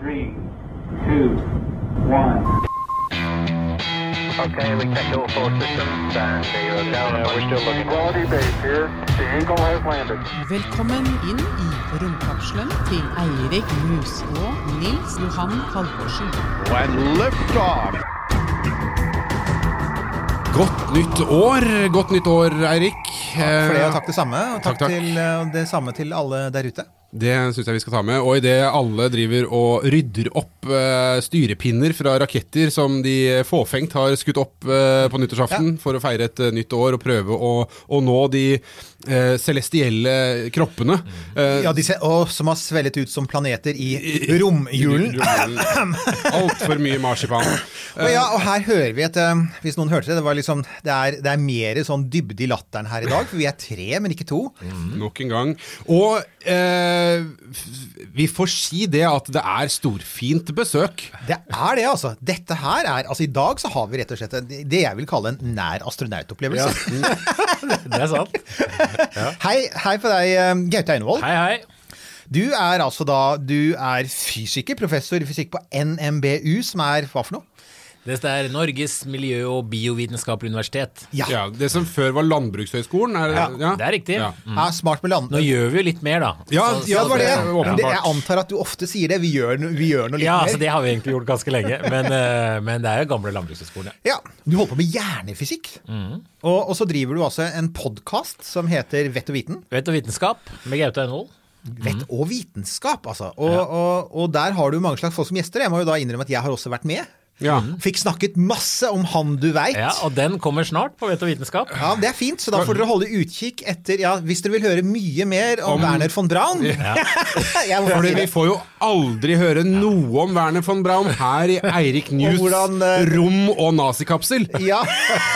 Three, two, one. Okay, we checked all four systems and zero down. Yeah, we're still looking. Quality base here. The Eagle has landed. Velkommen inn i romkapselen til Eirik Mus og Nils Johan Halvorsen. And lift off. Godt nytt år, godt nytt år, Eirik. Takk For det, og takk det samme. Og takk, takk, takk. til eh, det samme til alle der ute. Det syns jeg vi skal ta med. Og idet alle driver og rydder opp uh, styrepinner fra raketter som de fåfengt har skutt opp uh, på nyttårsaften for å feire et uh, nytt år og prøve å, å nå de eh, celestielle kroppene eh, Ja, disse, å, Som har svelget ut som planeter i romjulen. Altfor mye marsipan. Og, ja, og her hører vi et eh, Hvis noen hørte det, det, var liksom, det er, det er mer sånn dybde i latteren her i dag. For vi er tre, men ikke to. Nok en gang. Og eh, vi får si det at det er storfint besøk. Det er det, altså. Dette her er Altså, i dag så har vi rett og slett det jeg vil kalle en nær astronautopplevelse. Det er sant. Hei, hei på deg, eh, Gaute Einevold. Hei, hei. Du er altså da Du er fysiker, professor i fysikk på NMBU, som er hva for noe? Dette er Norges miljø- og biovitenskapelige universitet. Ja. Ja, Det som før var Landbrukshøgskolen. Er, Ja, Det er riktig. Ja. Ja, smart med land. Nå gjør vi jo litt mer, da. Ja, Så- Ja, det var det. Men det, jeg antar at du ofte sier det. Vi gjør, vi gjør noe litt Ja, mer. så det har vi egentlig gjort ganske lenge. Men, eh, men det er jo gamle landbrukshøgskolen. ja. Ja, Du holder på med hjernefysikk. Og, og så driver du altså en podkast som heter Vett og viten. Vett og vitenskap med Gaute Einvoll. Vett og vitenskap, altså. Og, og, og der har du mange slags folk som gjester. Jeg må jo da innrømme at jeg har også vært med. Ja. Fikk snakket masse om han du veit. Ja, og den kommer snart på Vett og vitenskap. Ja, Det er fint, så da får dere holde utkikk etter ja, Hvis dere vil høre mye mer om, Werner von Braun Jeg må Fordi vi får jo aldri høre noe om Werner von Braun her i Eirik News hvordan, uh... rom- og nazikapsel. Ja.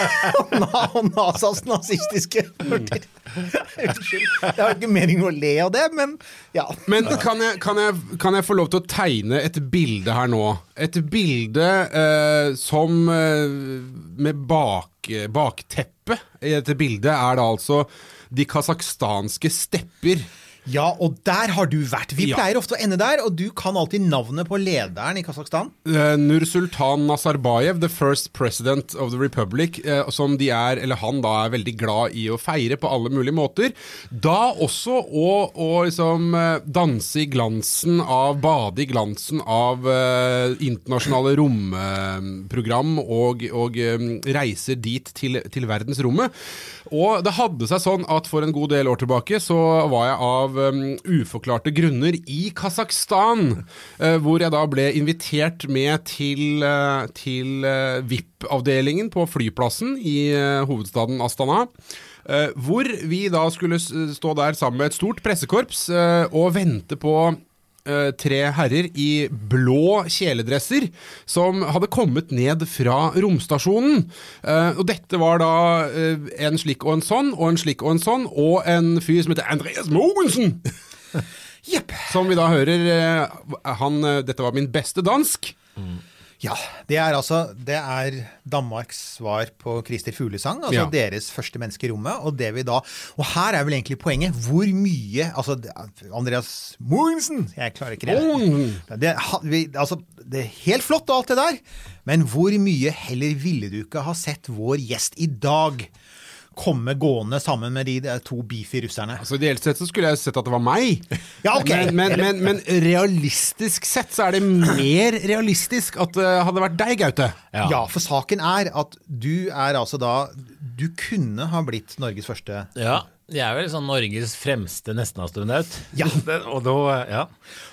Og NASAs nazistiske fortid. Unnskyld. Jeg har ikke meningen å le av det, men ja. Men kan jeg, kan, jeg, kan jeg få lov til å tegne et bilde her nå? Et bilde eh, som eh, med bak, bakteppe i dette bildet er da altså de kasakhstanske stepper. Ja, og der har du vært. Vi Ja. pleier ofte å ende der, og du kan alltid navnet på lederen i Kasakhstan. Uh, Nursultan Nazarbayev, the first president of the republic, uh, som de er, eller han da er veldig glad i å feire på alle mulige måter. Da også å, å liksom eh, danse i glansen av, bade i glansen av uh, internasjonale romprogram og, og um, reiser dit til, til verdensrommet. Og det hadde seg sånn at for en god del år tilbake så var jeg av um, uforklarte grunner i Kasakhstan, Uh, hvor jeg da ble invitert med til, uh, til uh, VIP-avdelingen på flyplassen i eh, hovedstaden Astana. eh, hvor vi da skulle stå der sammen med et stort pressekorps eh, og vente på eh, tre herrer i blå kjeledresser som hadde kommet ned fra romstasjonen. Eh, og dette var da eh, en slik og en sånn, og en slik og en sånn, og en fyr som heter Andreas Mogensen. Jepp. Som vi da hører han, Dette var min beste dansk. Ja, det er altså Det er Danmarks svar på Christer Fuglesang. Altså Ja. deres første menneske i rommet. Og det vi da Og her er vel egentlig poenget. Hvor mye Altså, Andreas Mogensen Jeg klarer ikke det. Det, vi, altså, det er helt flott og alt det der, men hvor mye heller ville du ikke ha sett vår gjest i dag komme gående sammen med de to beefy russerne? Altså Ideelt sett så skulle jeg sett at det var meg. Ja, ok. men, men, men, men realistisk sett så er det mer realistisk at det hadde vært deg, Gaute. Ja. Ja, for saken er at du er altså da Du kunne ha blitt Norges første Ja, jeg er vel sånn Norges fremste nestenastronaut. Ja. Og da, ja.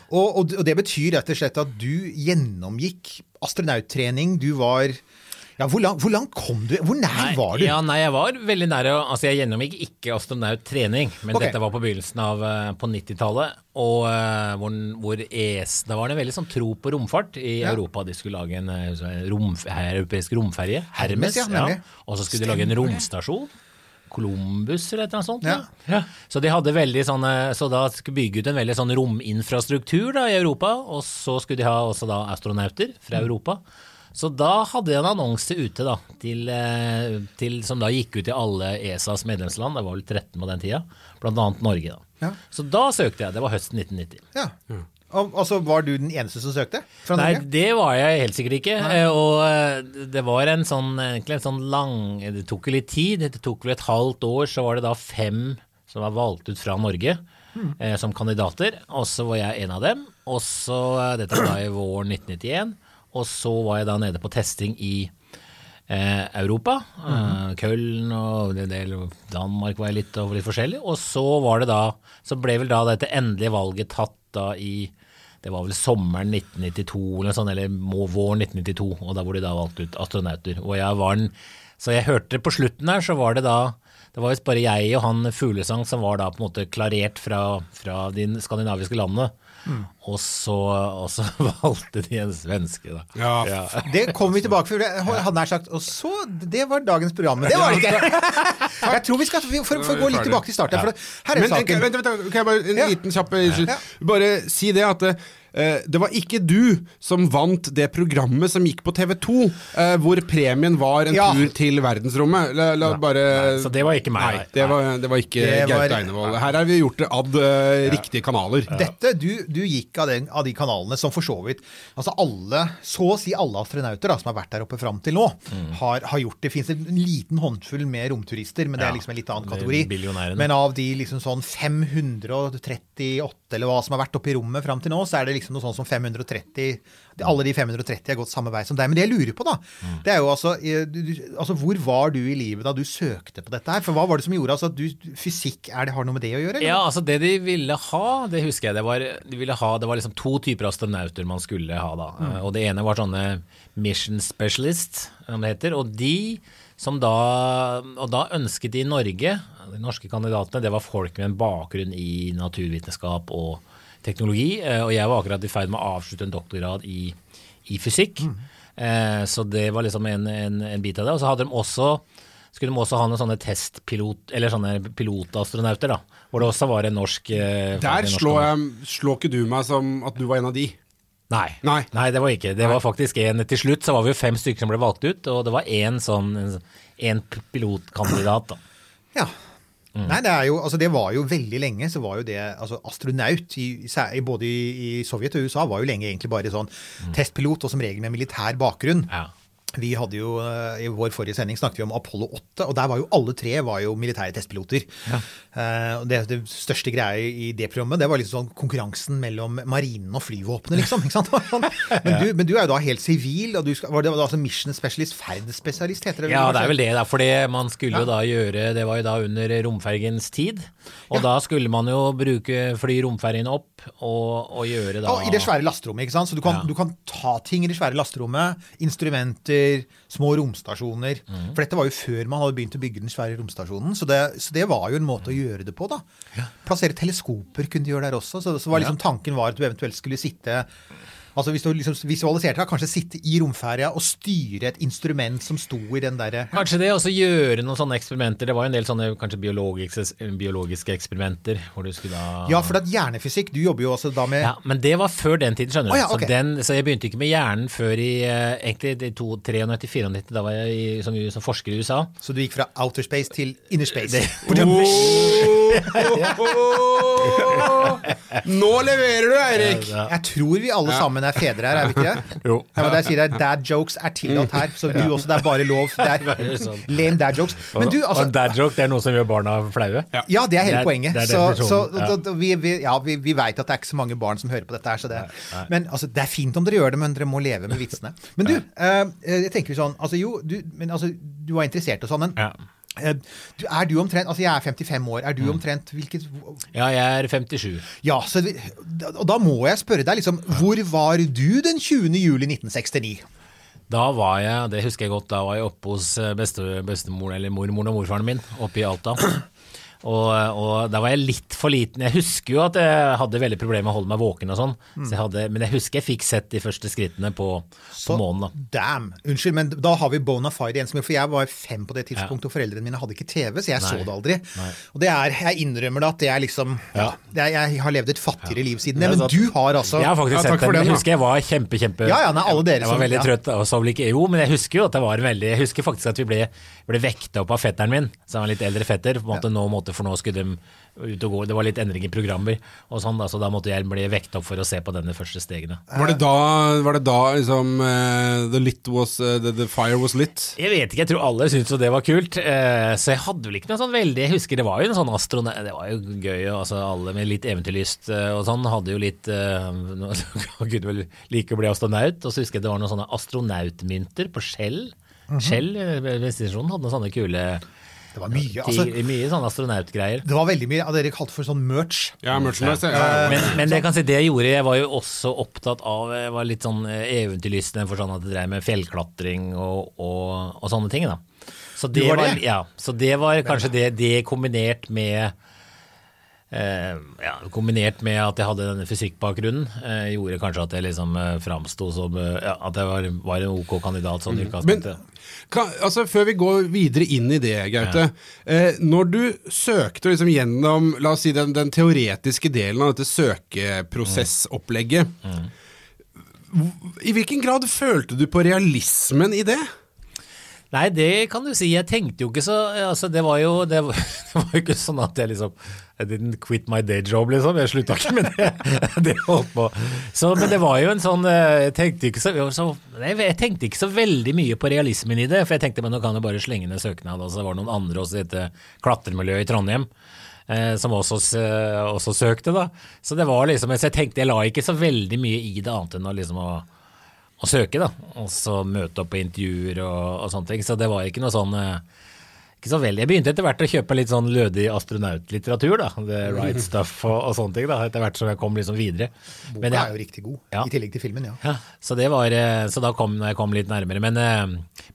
Og, og, og det betyr rett og slett at du gjennomgikk astronauttrening. Du var Ja, hvor, lang, hvor langt kom du? Hvor nær Nei, var du? Ja, nei, jeg var veldig nær. Altså, jeg gjennomgikk ikke astronauttrening, men okay. dette var på begynnelsen av eh, på 90-tallet. Og eh, hvor, hvor ES, da var det en veldig sånn tro på romfart i Ja. Europa. De skulle lage en eh, sånn rom, europeisk romferje, Hermes, Hermes. ja. Og så skulle de lage en romstasjon. Columbus eller et eller annet sånt. Ja. Ja. Så de hadde veldig sånne, så da skulle bygge ut en veldig sånn rominfrastruktur da, i Europa, og så skulle de ha også da astronauter fra Europa. Så da hadde jeg en annonse ute da, til, eh, til, som da gikk ut til alle ESAs medlemsland, det var vel 13 på den tida, blant annet Norge. da. Ja. Så da søkte jeg, det var høsten 1990. Ja. Al- Altså, Var du den eneste som søkte? Fra Nei, Norge? det var jeg helt sikkert ikke. Nei. Og eh, det var en sånn, egentlig en sånn lang Det tok jo litt tid. Det tok vel et halvt år, så var det da fem som var valgt ut fra Norge eh, som kandidater. Og så var jeg en av dem. Og så, eh, Dette var da i våren 1991. Og så var jeg da nede på testing i eh, Europa. Eh, Køln og en del Danmark var jeg litt over litt forskjellig. Og så var det da Så ble vel da dette endelige valget tatt da i det var vel sommeren 1992 eller, sånn, eller våren 1992, og da hvor de da valgte ut astronauter. Og jeg var den, så jeg hørte på slutten her, så var det da det var visst bare jeg og han Fuglesang som var da på en måte klarert fra, fra de skandinaviske landene. Og, så, og så valgte de en svenske, da. Ja, Det kommer vi tilbake til. Han nær sagt Og så Det var dagens program. Men det var det ikke! Jeg tror vi skal For, for gå litt tilbake til starten. For her er Men eh, saken. vent, vent, vent, kan jeg bare en liten kjapp. Ja. Bare si det at eh, det var ikke du som vant det programmet som gikk på TV2, eh, hvor premien var en Ja. tur til verdensrommet. La, la bare Så det var ikke meg. Nei, det var, det var ikke Det var- Gaute Einevold. Her har vi gjort det ad eh, riktige kanaler. Dette, du, du gikk av, den, av de kanalene som for så vidt Altså alle, så å si alle astronauter da, som har vært der oppe fram til nå, Mm. har, har gjort det. Fins en liten håndfull med romturister, men det Ja, er liksom en litt annen kategori. Men av de liksom sånn 538 eller hva som har vært oppe i rommet fram til nå, så er det liksom noe sånt som 530 Alle de 530 har gått samme vei som deg. Men det jeg lurer på, da, Mm. det er jo altså, eh, du, altså Hvor var du i livet da du søkte på dette her? For hva var det som gjorde altså at du Fysikk, er det, har noe med det å gjøre? eller? Ja, altså det de ville ha, det husker jeg, det var, de ville ha, det var liksom to typer astronauter man skulle ha da. Mm. Og det ene var sånne mission specialist, som det heter, og de som da, og da ønsket de i Norge, de norske kandidatene, det var folk med en bakgrunn i naturvitenskap og teknologi, eh, og jeg var akkurat i ferd med å avslutte en doktorgrad i, i fysikk, Mm. så det var liksom en, en, en bit av det. Og så hadde de også skulle de også ha noen sånne testpilot, eller sånne pilotastronauter, da. Hvor det også var en norsk eh, Der slår, jeg, slår ikke du meg som at du var en av de. Nei. Nei. det var ikke. Det var faktisk en Til slutt så var vi jo fem stykker som ble valgt ut, og det var én sånn en pilotkandidat, da. Ja. Mm. Nei, det er jo, altså det var jo veldig lenge så var jo det altså Astronaut i, i både i, i Sovjet og USA var jo lenge egentlig bare sånn testpilot, og som regel med militær bakgrunn. Mm. Ja. Vi hadde jo, eh, I vår forrige sending snakket vi om Apollo 8, og der var jo alle tre var jo militære testpiloter. Ja. det, det største greia i det programmet det var liksom sånn konkurransen mellom marinen og flyvåpenet, liksom. ikke sant? Men, du, men du er jo da helt sivil, og du skal, var det altså mission specialist, ferdspesialist, heter det? Ja, det er vel det, da. For det man skulle jo da gjøre Det var jo da under romfergens tid. Og da skulle man jo bruke fly romfergen opp og, og gjøre da Ja, I det svære lasterommet. ikke sant? Så du kan, Ja. du kan ta ting i det svære lasterommet. Instrumenter, små romstasjoner. Mm. For dette var jo før man hadde begynt å bygge den svære romstasjonen. Så det, så det var jo en måte å gjøre det på, da. Plassere teleskoper kunne de gjøre der også. Så, så var liksom tanken var at du eventuelt skulle sitte Altså Hvis du liksom visualiserte deg, kanskje sitte i romferja og styre et instrument som sto i den derre Kanskje det, og så gjøre noen sånne eksperimenter. Det var jo en del sånne kanskje biologiske, biologiske eksperimenter. hvor du skulle da... Ja, for at hjernefysikk Du jobber jo også da med Ja, men det var før den tiden, skjønner du. Oh, ja, okay. så, den, så jeg begynte ikke med hjernen før i eh, egentlig i to- 93-94. Da var jeg i, som, som forsker i USA. Så du gikk fra outer space til inner space. Det- Nå leverer du, Eirik! Jeg tror vi alle sammen er fedre her, er vi ikke det? Jo. Ja, men der sier jeg Dad jokes er tillatt her, så du også, det er bare lov. Det er lame dad jokes. Men du, altså og dad joke, det er noe som gjør barna flaue. Ja, det er hele Det er- poenget. det er så så ja. da, da, vi, vi, ja, vi, vi veit at det er ikke så mange barn som hører på dette her, så det Men altså, det er fint om dere gjør det, men dere må leve med vitsene. Men du, eh, jeg tenker sånn Altså jo, du, men, altså, du var interessert og sånn, men eh, er du omtrent Altså, jeg er 55 år. Er du Mm. omtrent hvilket ja, jeg er 57. Ja, så og da må jeg spørre deg, liksom Hvor var du den 20. juli 1969? Da var jeg, det husker jeg godt, da var jeg oppe hos eh, beste, bestemor, eller mormoren og morfaren min, oppe i Alta. Og, og da var jeg litt for liten. Jeg husker jo at jeg hadde veldig problemer med å holde meg våken og sånn, så men jeg husker jeg fikk sett de første skrittene på, på månen. da. Damn! Unnskyld, men da har vi bona fide igjen. For jeg var fem på det tidspunktet, og foreldrene mine hadde ikke TV, så jeg så det aldri. Og det er, jeg innrømmer det at det er liksom Ja. det er, Jeg har levd et fattigere liv siden det, men du har altså Jeg har faktisk Ja, sett den, jeg husker jeg var kjempe, kjempe Ja, ja, nei, alle dere Jeg var som- veldig ja. trøtt og sov ikke. Jo, men jeg husker jo at det var veldig Jeg husker faktisk at vi ble, ble vekta opp av fetteren min, som var litt eldre fetter. På en måte, nå måtte for nå skulle de ut og gå. Det var litt endring i programmer, og sånn da, så da måtte jeg bli vekt opp for å se på denne første stegene. Var det da, var det da liksom uh, the, lit was, uh, the, the fire was lit? Jeg vet ikke, jeg tror alle syntes jo det var kult. Uh, Så jeg hadde vel ikke noe sånn veldig Jeg husker det var jo en sånn astronaut Det var jo gøy, altså alle med litt eventyrlyst og sånn hadde jo litt Kunne vel like å bli astronaut. Og så husker jeg det var noen sånne astronautmynter på Shell, eh, bensinstasjonen, hadde noen sånne kule Det var mye. Altså, Mye sånne astronautgreier. det var veldig mye av det dere kalte for sånn merch. Ja, merchandise. Ja. ja. Men, men det jeg kan si det jeg gjorde, jeg var jo også opptatt av Jeg var litt sånn eh, eventyrlysten for sånn at det drev med fjellklatring og, og, og sånne ting. da. Så det, var var, det? ja, så det var kanskje det, det kombinert med eh, ja, Kombinert med at jeg hadde denne fysikkbakgrunnen, eh, gjorde kanskje at jeg liksom eh, framsto som eh, ja, At jeg var, var en OK kandidat sånn i Men utgangspunktet. kan, altså, før vi går videre inn i det, Gaute. Eh, når du søkte liksom gjennom la oss si, den, den teoretiske delen av dette søkeprosessopplegget, hvor- i hvilken grad følte du på realismen i det? Nei, det kan du si. Jeg tenkte jo ikke så altså Det var jo det var, det var jo ikke sånn at jeg liksom I didn't quit my day job, liksom. Jeg slutta ikke med det. det holdt på. Så, men det var jo en sånn eh, Jeg tenkte så, Jeg tenkte ikke så veldig mye på realismen i det. For jeg tenkte men nå kan jeg bare slenge ned søknad. Og så var det noen andre også i dette klatremiljøet i Trondheim. eh, Som også, også søkte, da. Så det var liksom Så jeg tenkte jeg la ikke så veldig mye i det, annet enn å liksom å å søke, da. Og så møte opp på intervjuer og, og sånne ting. Så det var ikke noe sånn eh, ikke så veldig. Jeg begynte etter hvert å kjøpe litt sånn lødig astronautlitteratur, da. The Right Stuff og, og sånne ting, da. Etter hvert som jeg kom liksom videre. Boka Men jeg- er jo riktig god, Ja. i tillegg til filmen, ja. ja, så det var eh, Så da kom jeg kom litt nærmere. Men, eh,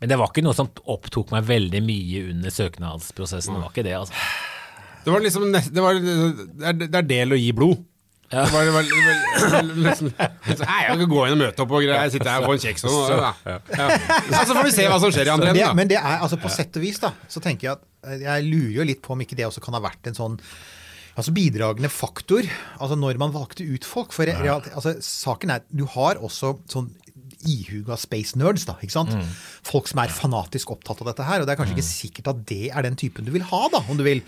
men det var ikke noe som opptok meg veldig mye under søknadsprosessen. Det var ikke det, altså. Det var liksom det, var, det er del å gi blod. Var, det var, det var, det var liksom, Nei, jeg kan gå inn og møte opp og greier. Jeg sitter her og får en kjeks og noe. Ja. Ja. Ja, Så får vi se hva som skjer i andre enden, men det er, altså på sett og vis, da, så tenker jeg at eh, jeg lurer jo litt på om ikke det også kan ha vært en sånn altså bidragende faktor altså når man valgte ut folk. For altså, saken er du har også sånn ihuga space nerds, da. ikke sant? Mm. Folk som er fanatisk opptatt av dette her. Og det er kanskje ikke sikkert at det er den typen du vil ha, da, om du vil.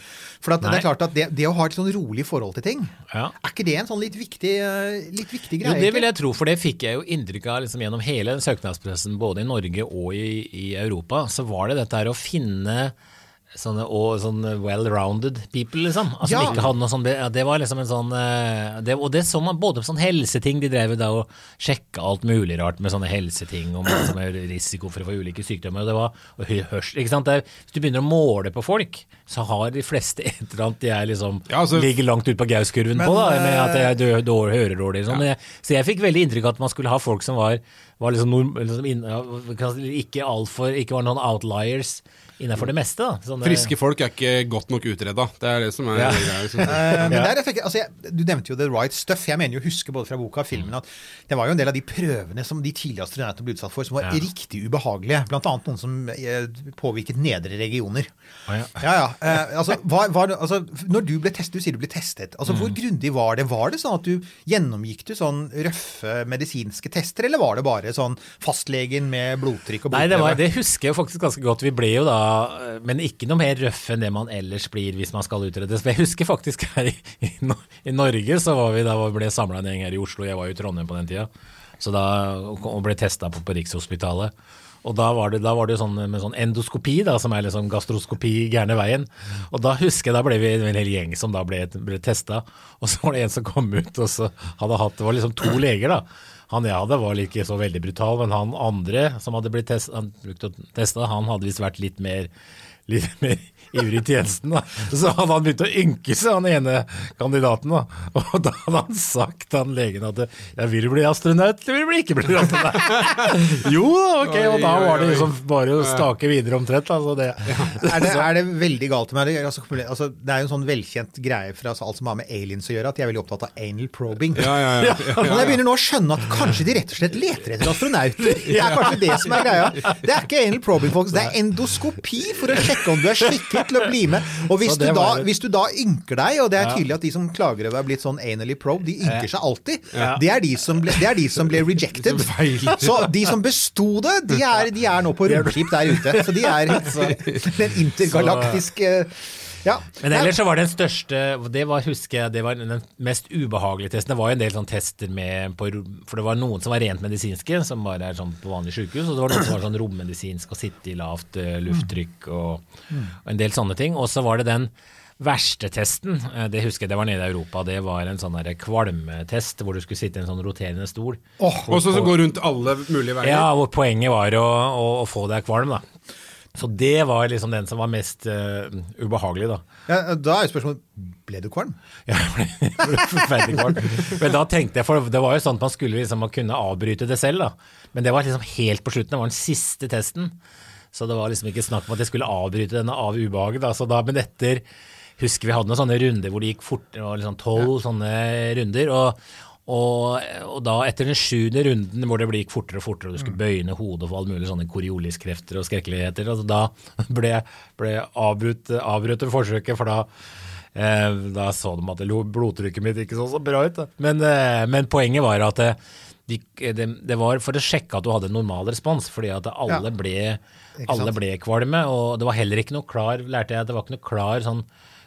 For det er klart at det, det å ha et sånn rolig forhold til ting, Ja. er ikke det en sånn litt viktig, eh, litt viktig Jo, greie? det vil jeg tro, for det fikk jeg jo inntrykk av liksom, gjennom hele søknadsprosessen, både i Norge og i, i Europa. Så var det dette her å finne sånne, og, sånne well-rounded people, liksom. Altså, Ja. ikke hadde noe sånn, ja, det var liksom en sånn eh, det, Og det så man både på sånne helseting, de drev da og sjekka alt mulig rart med sånne helseting om risiko for å få ulike sykdommer. Og det var og hørsel, ikke sant? Det er, hvis du begynner å måle på folk, så har de fleste et eller annet de er liksom Ja, altså- ligger langt ut på Gaus-kurven på, da, med at eh, jeg dør, dår, hører dårlig. Sånn. Ja. så jeg fikk veldig inntrykk av at man skulle ha folk som var, var liksom, liksom ikke altfor Ikke var noen outliers innenfor det meste. Da. Sånne, Friske folk er ikke godt nok utreda. Det er det som er Ja. greia. Liksom. Eh, men der, jeg altså, jeg, du nevnte jo The Right Stuff. Jeg mener jo å huske både fra boka og filmen at det var jo en del av de prøvene som de tidligere astronautene ble utsatt for, som var Ja. riktig ubehagelige. Blant annet noen som eh, påvirket nedre regioner. Å, ja. Ja, ja. Eh, altså, var, var altså, når du ble testet, du sier du ble testet. Altså, Hvor grundig var det? Var det sånn at du gjennomgikk du sånn røffe medisinske tester, eller var det bare sånn fastlegen med blodtrykk og Nei, det, var, det husker jeg faktisk ganske godt. Vi ble jo da Men ikke noe mer røffe enn det man ellers blir hvis man skal utredes. For jeg husker faktisk her i, i, i Norge så var vi da vi ble samla en gjeng her i Oslo. Jeg var jo i Trondheim på den tida. Så da, og ble testa på, på Rikshospitalet. Og da var det jo sånn med sånn endoskopi, da, som er liksom gastroskopi gærne veien. Og da husker jeg, da ble vi en hel gjeng som da ble, ble testa. Og så var det en som kom ut og så hadde hatt Det var liksom to leger, da. Han jeg hadde var ikke så veldig brutal, men han andre som hadde blitt testa, han, han hadde visst vært litt mer litt mer ivrig tjenesten. Da. Så hadde han begynt å ynke seg, han ene kandidaten. Da. Og da hadde han sagt, han legen, at jeg vil bli astronaut, eller vil ikke bli astronaut? jo da, ok, og da var det liksom bare å stake videre omtrent. Altså det. Er det, er det veldig galt med det? Altså, altså, det er jo en sånn velkjent greie fra alt som har med aliens å gjøre, at de er veldig opptatt av anal probing. Ja, ja, ja. Men jeg begynner nå å skjønne at kanskje de rett og slett leter etter astronauter. Det er kanskje det som er greia. Det er ikke anal probing, folks. Det er endoskopi for å sjekke om du er skikket til å bli med. Og hvis, du da, hvis du da ynker deg, og det er tydelig at de som klager over å ha blitt sånn anally probe, de ynker seg alltid. Det er de som ble, det er de som ble rejected. Så de som besto det, de er, de er nå på romskip der ute. Så de er den intergalaktiske Ja. Men ellers så var den største Det var, husker jeg, det var den mest ubehagelige testen. Det var jo en del sånne tester med på, For det var noen som var rent medisinske, som bare er sånn på vanlig sykehus. Og det var noen som var sånn rommedisinsk og sitte i lavt eh, lufttrykk og, og en del sånne ting. Og så var det den verste testen, eh, det husker jeg det var nede i Europa. Det var en sånn der kvalmetest hvor du skulle sitte i en sånn roterende stol. Oh, Og så gå rundt alle mulige veier. Ja, hvor poenget var å, å, å få deg kvalm, da. Så det var liksom den som var mest uh, ubehagelig, da. ja, da er jo spørsmålet ble du kvalm? Ja, jeg ble, forferdelig kvalm. Men da tenkte jeg, for det var jo sånn at man skulle liksom man kunne avbryte det selv, da. Men det var liksom helt på slutten, det var den siste testen. Så det var liksom ikke snakk om at jeg skulle avbryte denne av ubehaget. Da. Så da, men etter husker vi hadde noen sånne runder hvor det gikk fort, det var liksom tolv sånne runder. Og, og, og da etter den sjuende runden hvor det gikk fortere og fortere, og du skulle bøye ned hodet for alle mulige sånne Coriolis-krefter og skrekkeligheter, altså da ble, ble avbrutt, avbrøt forsøket, for da Eh, da så de at blodtrykket mitt ikke så så bra ut. Men, eh, men poenget var at det, de, det, det var for å sjekke at du hadde en normal respons, fordi at alle, Ja. ble, alle ble kvalme. Og det var heller ikke noe klar lærte jeg, at det var ikke noe klar sånn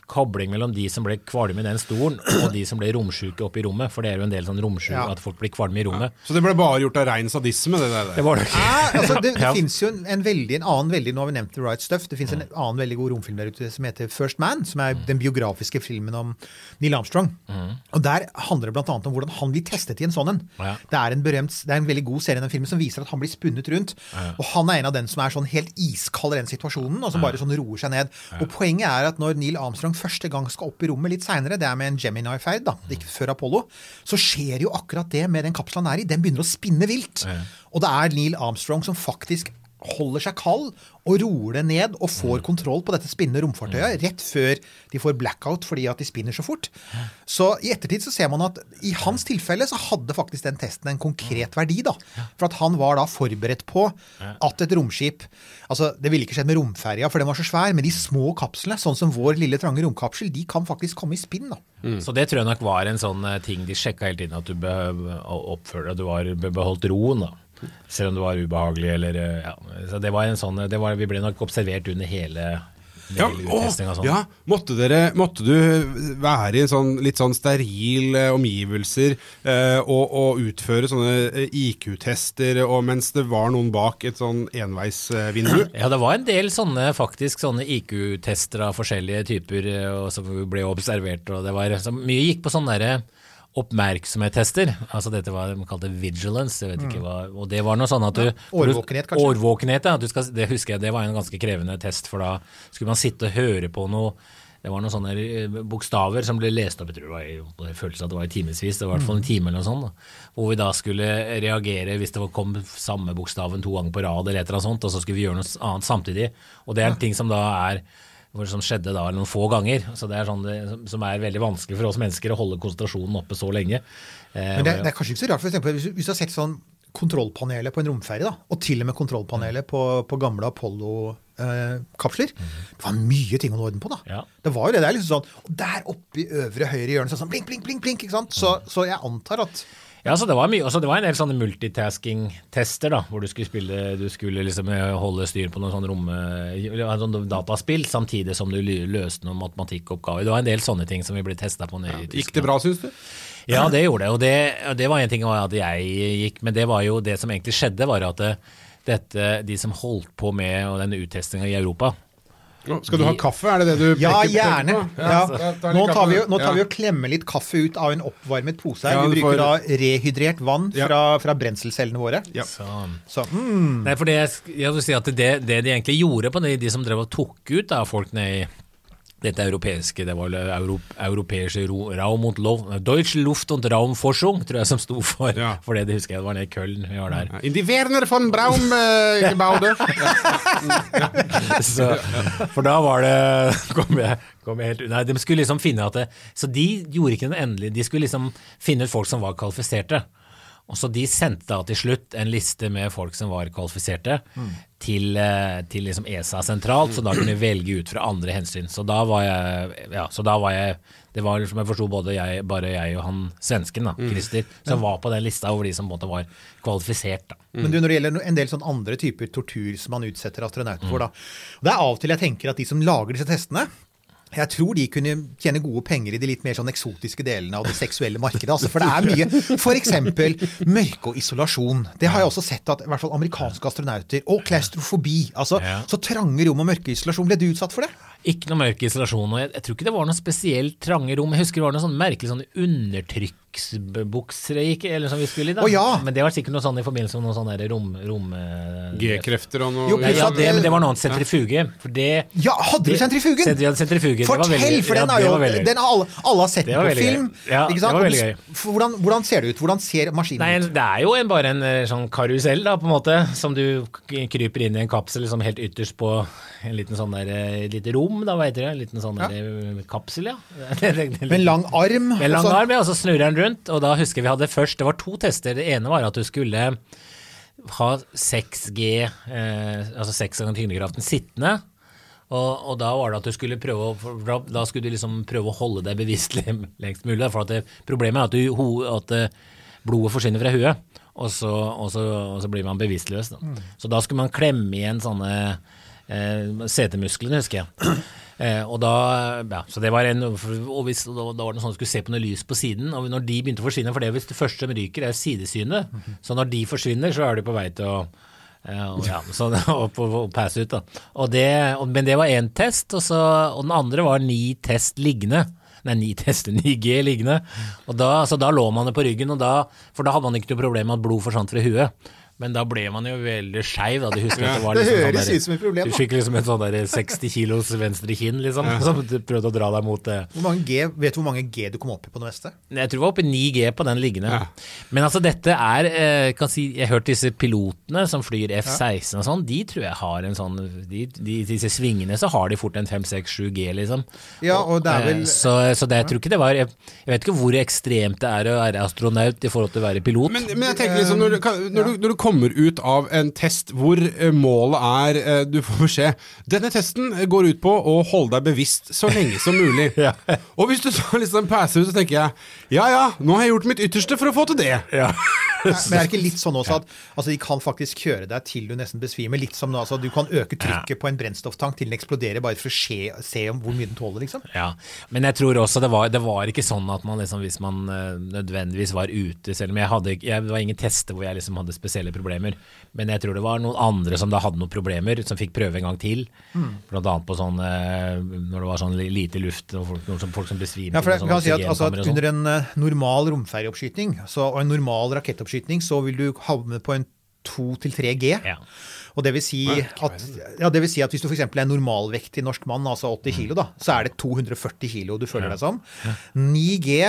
kobling mellom de som ble kvalme i den stolen, og de som ble romsjuke oppe i rommet. For det er jo en del sånn romsjuke, Ja. at folk blir kvalme i rommet. Så det ble bare gjort av rein sadisme, det der. Det var det ikke. Altså det, det Ja. finnes jo en, en veldig, en annen veldig, nå har vi nevnt The Right Stuff, det finnes en annen veldig god romfilm der ute som heter First Man, som er den biografiske filmen om Neil Armstrong. Og der handler det blant annet om hvordan han blir testet i en sånn en. Ja. Det er en berømt, det er en veldig god serie den filmen som viser at han blir spunnet rundt, og han er en av den som er sånn helt iskald i den situasjonen, og som bare sånn roer seg ned. Og poenget er at når Neil Armstrong første gang skal opp i rommet litt seinere, det er med en Gemini-ferd, da, ikke før Apollo, så skjer jo akkurat det med den kapselen han er i. Den begynner å spinne vilt. Og det er Neil Armstrong som faktisk holder seg kald og roer det ned og får kontroll på dette spinnende romfartøyet rett før de får blackout fordi at de spinner så fort. Så i ettertid så ser man at i hans tilfelle så hadde faktisk den testen en konkret verdi, da. For at han var da forberedt på at et romskip Altså, det ville ikke skjedd med romferja, for den var så svær, men de små kapslene, sånn som vår lille trange romkapsel, de kan faktisk komme i spinn, da. Så det tror jeg nok var en sånn eh, ting de sjekka hele tiden, at du oppførte deg, du var, beholdt roen, da. Selv om det var ubehagelig, eller eh, ja. Så det var en sånn det var, Vi ble nok observert under hele, Ja, å, sånn. ja. Måtte, dere, måtte du være i sånn, litt sånn steril eh, omgivelser eh, og, og utføre sånne eh, IQ-tester mens det var noen bak et sånn enveisvindu? Ja, det var en del sånne faktisk sånne IQ-tester av forskjellige typer eh, som ble observert. og det var så Mye gikk på sånne der oppmerksomhetstester. Altså dette var de kalte vigilance. jeg vet ikke hva, og det var noe sånn at du årvåkenhet, kanskje? Årvåkenhet, ja. Du skal, det husker jeg, det var en ganske krevende test, for da skulle man sitte og høre på noe det var noen sånne eh, bokstaver som ble lest opp, jeg tror det var i, det føltes at det var i timevis, det var i hvert fall en time eller noe sånt, da, hvor vi da skulle reagere hvis det kom samme bokstaven to ganger på rad eller et eller annet sånt, og så skulle vi gjøre noe annet samtidig. Og det er en ting som da er hvor som skjedde da noen få ganger. Så det er sånn det, som er veldig vanskelig for oss mennesker å holde konsentrasjonen oppe så lenge. Eh, Men det, det er kanskje ikke så rart, for eksempel, hvis, hvis du har sett sånn kontrollpanelet på en romferie, da, og til og med kontrollpanelet på, på gamle Apollo-kapsler. Det var mye ting å nå orden på, da. Ja. Det var jo det. Det er liksom sånn der oppe i øvre høyre hjørne, sånn, sånn blink, blink, blink, blink. ikke sant? Så, så jeg antar at Ja, så det var mye, altså det var en del sånne multitasking-tester, da, hvor du skulle spille, du skulle liksom eh, holde styr på noen sånn rom, eh, sånn dataspill, samtidig som du løste noen matematikkoppgaver. Det var en del sånne ting som vi ble testa på nede i Tyskland. Gikk det bra, syns du? Ja, det gjorde det. Og det, det var en ting at jeg gikk, men det var jo det som egentlig skjedde, var at det, dette, de som holdt på med denne uttestinga i Europa Skal du ha kaffe, er det det du Ja, peker- gjerne. på? Ja. gjerne. ta Nå tar vi nå tar vi og klemmer litt kaffe ut av en oppvarmet pose her. Vi bruker da rehydrert vann fra, fra brenselcellene våre. Ja. så, Så mm, Nei, for det, jeg jeg vil si at det, det de egentlig gjorde på de, de som drev og tok ut da, folk ned i dette europeiske, det var vel europeiske ro- Raum und Lov, Deutsch Luft- und Raumforschung, tror jeg som sto for, Ja. for det, det husker jeg, det var nede i Köln vi var der. Ja, In die Werner von Braum eh, gebaude. Så, for da var det kom jeg, kom jeg helt, Nei, de skulle liksom finne at det, Så de gjorde ikke den endelige De skulle liksom finne ut folk som var kvalifiserte. Og så De sendte da til slutt en liste med folk som var kvalifiserte, til, eh, til liksom ESA sentralt, så da kunne vi velge ut fra andre hensyn. Så da var jeg, ja, så da var jeg Det var som jeg forsto både jeg, bare jeg og han svensken, da, Christer, som var på den lista over de som på en måte var kvalifisert. da. Men du, når det gjelder en del sånn andre typer tortur som man utsetter astronauter for, da. Det er av og til jeg tenker at de som lager disse testene, Jeg tror de kunne tjene gode penger i de litt mer sånn eksotiske delene av det seksuelle markedet. Altså, for det er mye F.eks. mørke og isolasjon. Det har jeg også sett at i hvert fall amerikanske astronauter Og klaustrofobi. Altså, Ja. Så trange rom og mørke isolasjon. Ble du utsatt for det? Ikke noe mørk isolasjon. og jeg, jeg tror ikke det var noe spesielt trange rom. Jeg husker det var noe sånn merkelig sånn undertrykksbukser jeg gikk, eller som vi skulle i. da. Oh, ja. Men det var sikkert noe sånn i forbindelse med noe sånn der rom... rom eh, G-krefter og noe Jo, ja, det, men det var noe annet sentrifuge. For det Ja, hadde du sentrifugen? Sentri, ja, sentrifugen. Det var Fortell, veldig- for den er jo den har alle, alle har sett den på film. Ja, ikke sant? det var veldig gøy. Hvordan, hvordan ser det ut? Hvordan ser maskinen Nei, ut? det er jo en, bare en eh, sånn karusell, da, på en måte, som du kryper inn i en kapsel liksom helt ytterst på en liten sånn der, eh, et lite rom, da, hva heter det? En liten sånn der, kapsel, ja. Med lang arm? Med lang arm, ja, og så snurrer den rundt. Og da husker vi hadde først Det var to tester. Det ene var at du skulle ha 6G, eh, altså 6 ganger tyngdekraften, sittende. Og, og da var det at du skulle prøve da, skulle du liksom prøve å holde deg bevisst lengst mulig. For at det, problemet er at, du, at eh, blodet forsvinner fra huet, og så, og så, og så blir man bevisstløs. Da. Så da skulle man klemme igjen sånne eh, setemusklene, husker jeg. Eh, og da, ja, så det var en, og hvis, da, da var det sånn at du skulle se på noe lys på siden, og når de begynte å forsvinne, for det hvis det første som ryker er sidesynet, så når de forsvinner, så er du på vei til å eh, ja, så, og, og, passe ut da. Det, men det var én test, og, så, og den andre var ni test liggende. Nei, ni tester, 9G liggende. Og da, så da lå man det på ryggen, da, for da hadde man ikke noe problem med at blod forsvant fra huet. Men da ble man jo veldig skeiv. Husker det var Det liksom høres sånn ut som et problem, Du fikk liksom en sånn der 60 kilos venstre kinn, liksom, som du prøvde å dra deg mot det. Hvor mange G, vet du hvor mange G du kom opp i på det meste? Jeg tror jeg var oppe i 9G på den liggende. Ja. Men altså dette er eh, kan si, Jeg har hørt disse pilotene som flyr F-16 og sånn, de tror jeg har en sånn de, de, Disse svingene så har de fort en 5-6-7G, liksom. Ja, og det er vel Eh, Så, så det, jeg tror ikke det var jeg, jeg vet ikke hvor ekstremt det er å være astronaut i forhold til å være pilot. Men, men jeg tenker liksom, når du, når, du, når du kommer ut av en test hvor eh, målet er eh, Du får beskjed Denne testen går ut på å holde deg bevisst så lenge som mulig. Ja. Og hvis du så liksom passer ut, så tenker jeg ja ja, nå har jeg gjort mitt ytterste for å få til det. ja. Men er det ikke litt sånn også at altså, de kan faktisk kjøre deg til du nesten besvimer? Litt som altså, Du kan øke trykket på en brennstofftank til den eksploderer, bare for å se, se om hvor mye den tåler, liksom? Ja, men jeg tror også det var, det var ikke sånn at man liksom, hvis man eh, nødvendigvis var ute, selv om jeg hadde jeg, det var ingen tester hvor jeg liksom hadde spesielle problemer, men jeg tror det var noen andre som da hadde noen problemer, som fikk prøve en gang til, Mm. blant annet på sånn, eh, når det var sånn lite luft, og folk, noen folk som besvimte. Ja, for jeg sånn kan si at, altså, at sånn. Under en eh, normal romferjeoppskyting og en normal rakettoppskyting så vil du havne på en 2-3 G. Ja. Og det vil, si at, ja, det vil si at hvis du f.eks. er normalvektig norsk mann, altså 80 kilo, da, så er det 240 kilo du føler deg som. 9G,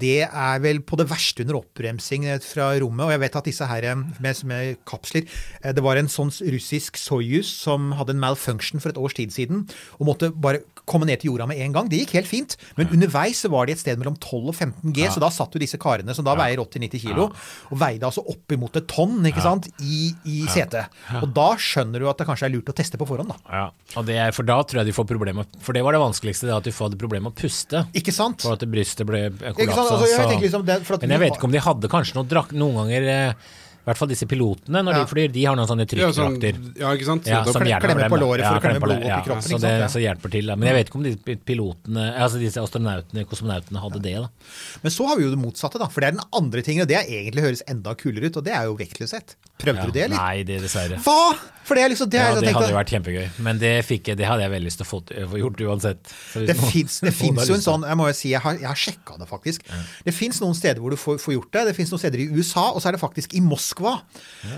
det er vel på det verste under oppbremsing fra rommet. Og jeg vet at disse her eh, med, med kapsler eh, Det var en sånn russisk Soyuz som hadde en malfunction for et års tid siden, og måtte bare komme ned til jorda med en gang. Det gikk helt fint, men underveis så var de et sted mellom 12 og 15 G, så da satt jo disse karene som da veier 80-90 kilo, og veide altså oppimot et tonn ikke sant, i, i setet. Og da skjønner du at det kanskje er lurt å teste på forhånd, da. Ja, og det er, for da tror jeg de får problemer, for det var det vanskeligste, det at de hadde problemer med å puste. Ikke sant? For at brystet ble kollapsa. Altså, jeg liksom det, at Men jeg vet ikke om de hadde kanskje noe drakk noen ganger eh, I hvert fall disse pilotene når Ja. de flyr, de har noen sånne Ja, sånn, trykkdrakter. ja, ikke sant? Ja, Så som da- hjelper klemme på låret for å klemme blodet opp i kroppen, Så ikke det sant? Ja. så hjelper til. Da. Men jeg vet ikke om de pilotene, altså disse astronautene, kosmonautene, hadde det. da. Men så har vi jo det motsatte, da. For det er den andre tingen, og det er egentlig høres enda kulere ut, og det er jo vektløshet. Prøvde Ja, du det, eller? Nei, det dessverre. Hva?! For det liksom det, Ja, jeg det hadde jo vært kjempegøy, men det, jeg, det hadde jeg veldig lyst til å få, gjort uansett. Det fins jo en sånn Jeg må jo si, jeg har, jeg har sjekka det faktisk. Det fins noen steder hvor du får, får gjort det. Det fins noen steder i USA, og så er det faktisk i Moskva.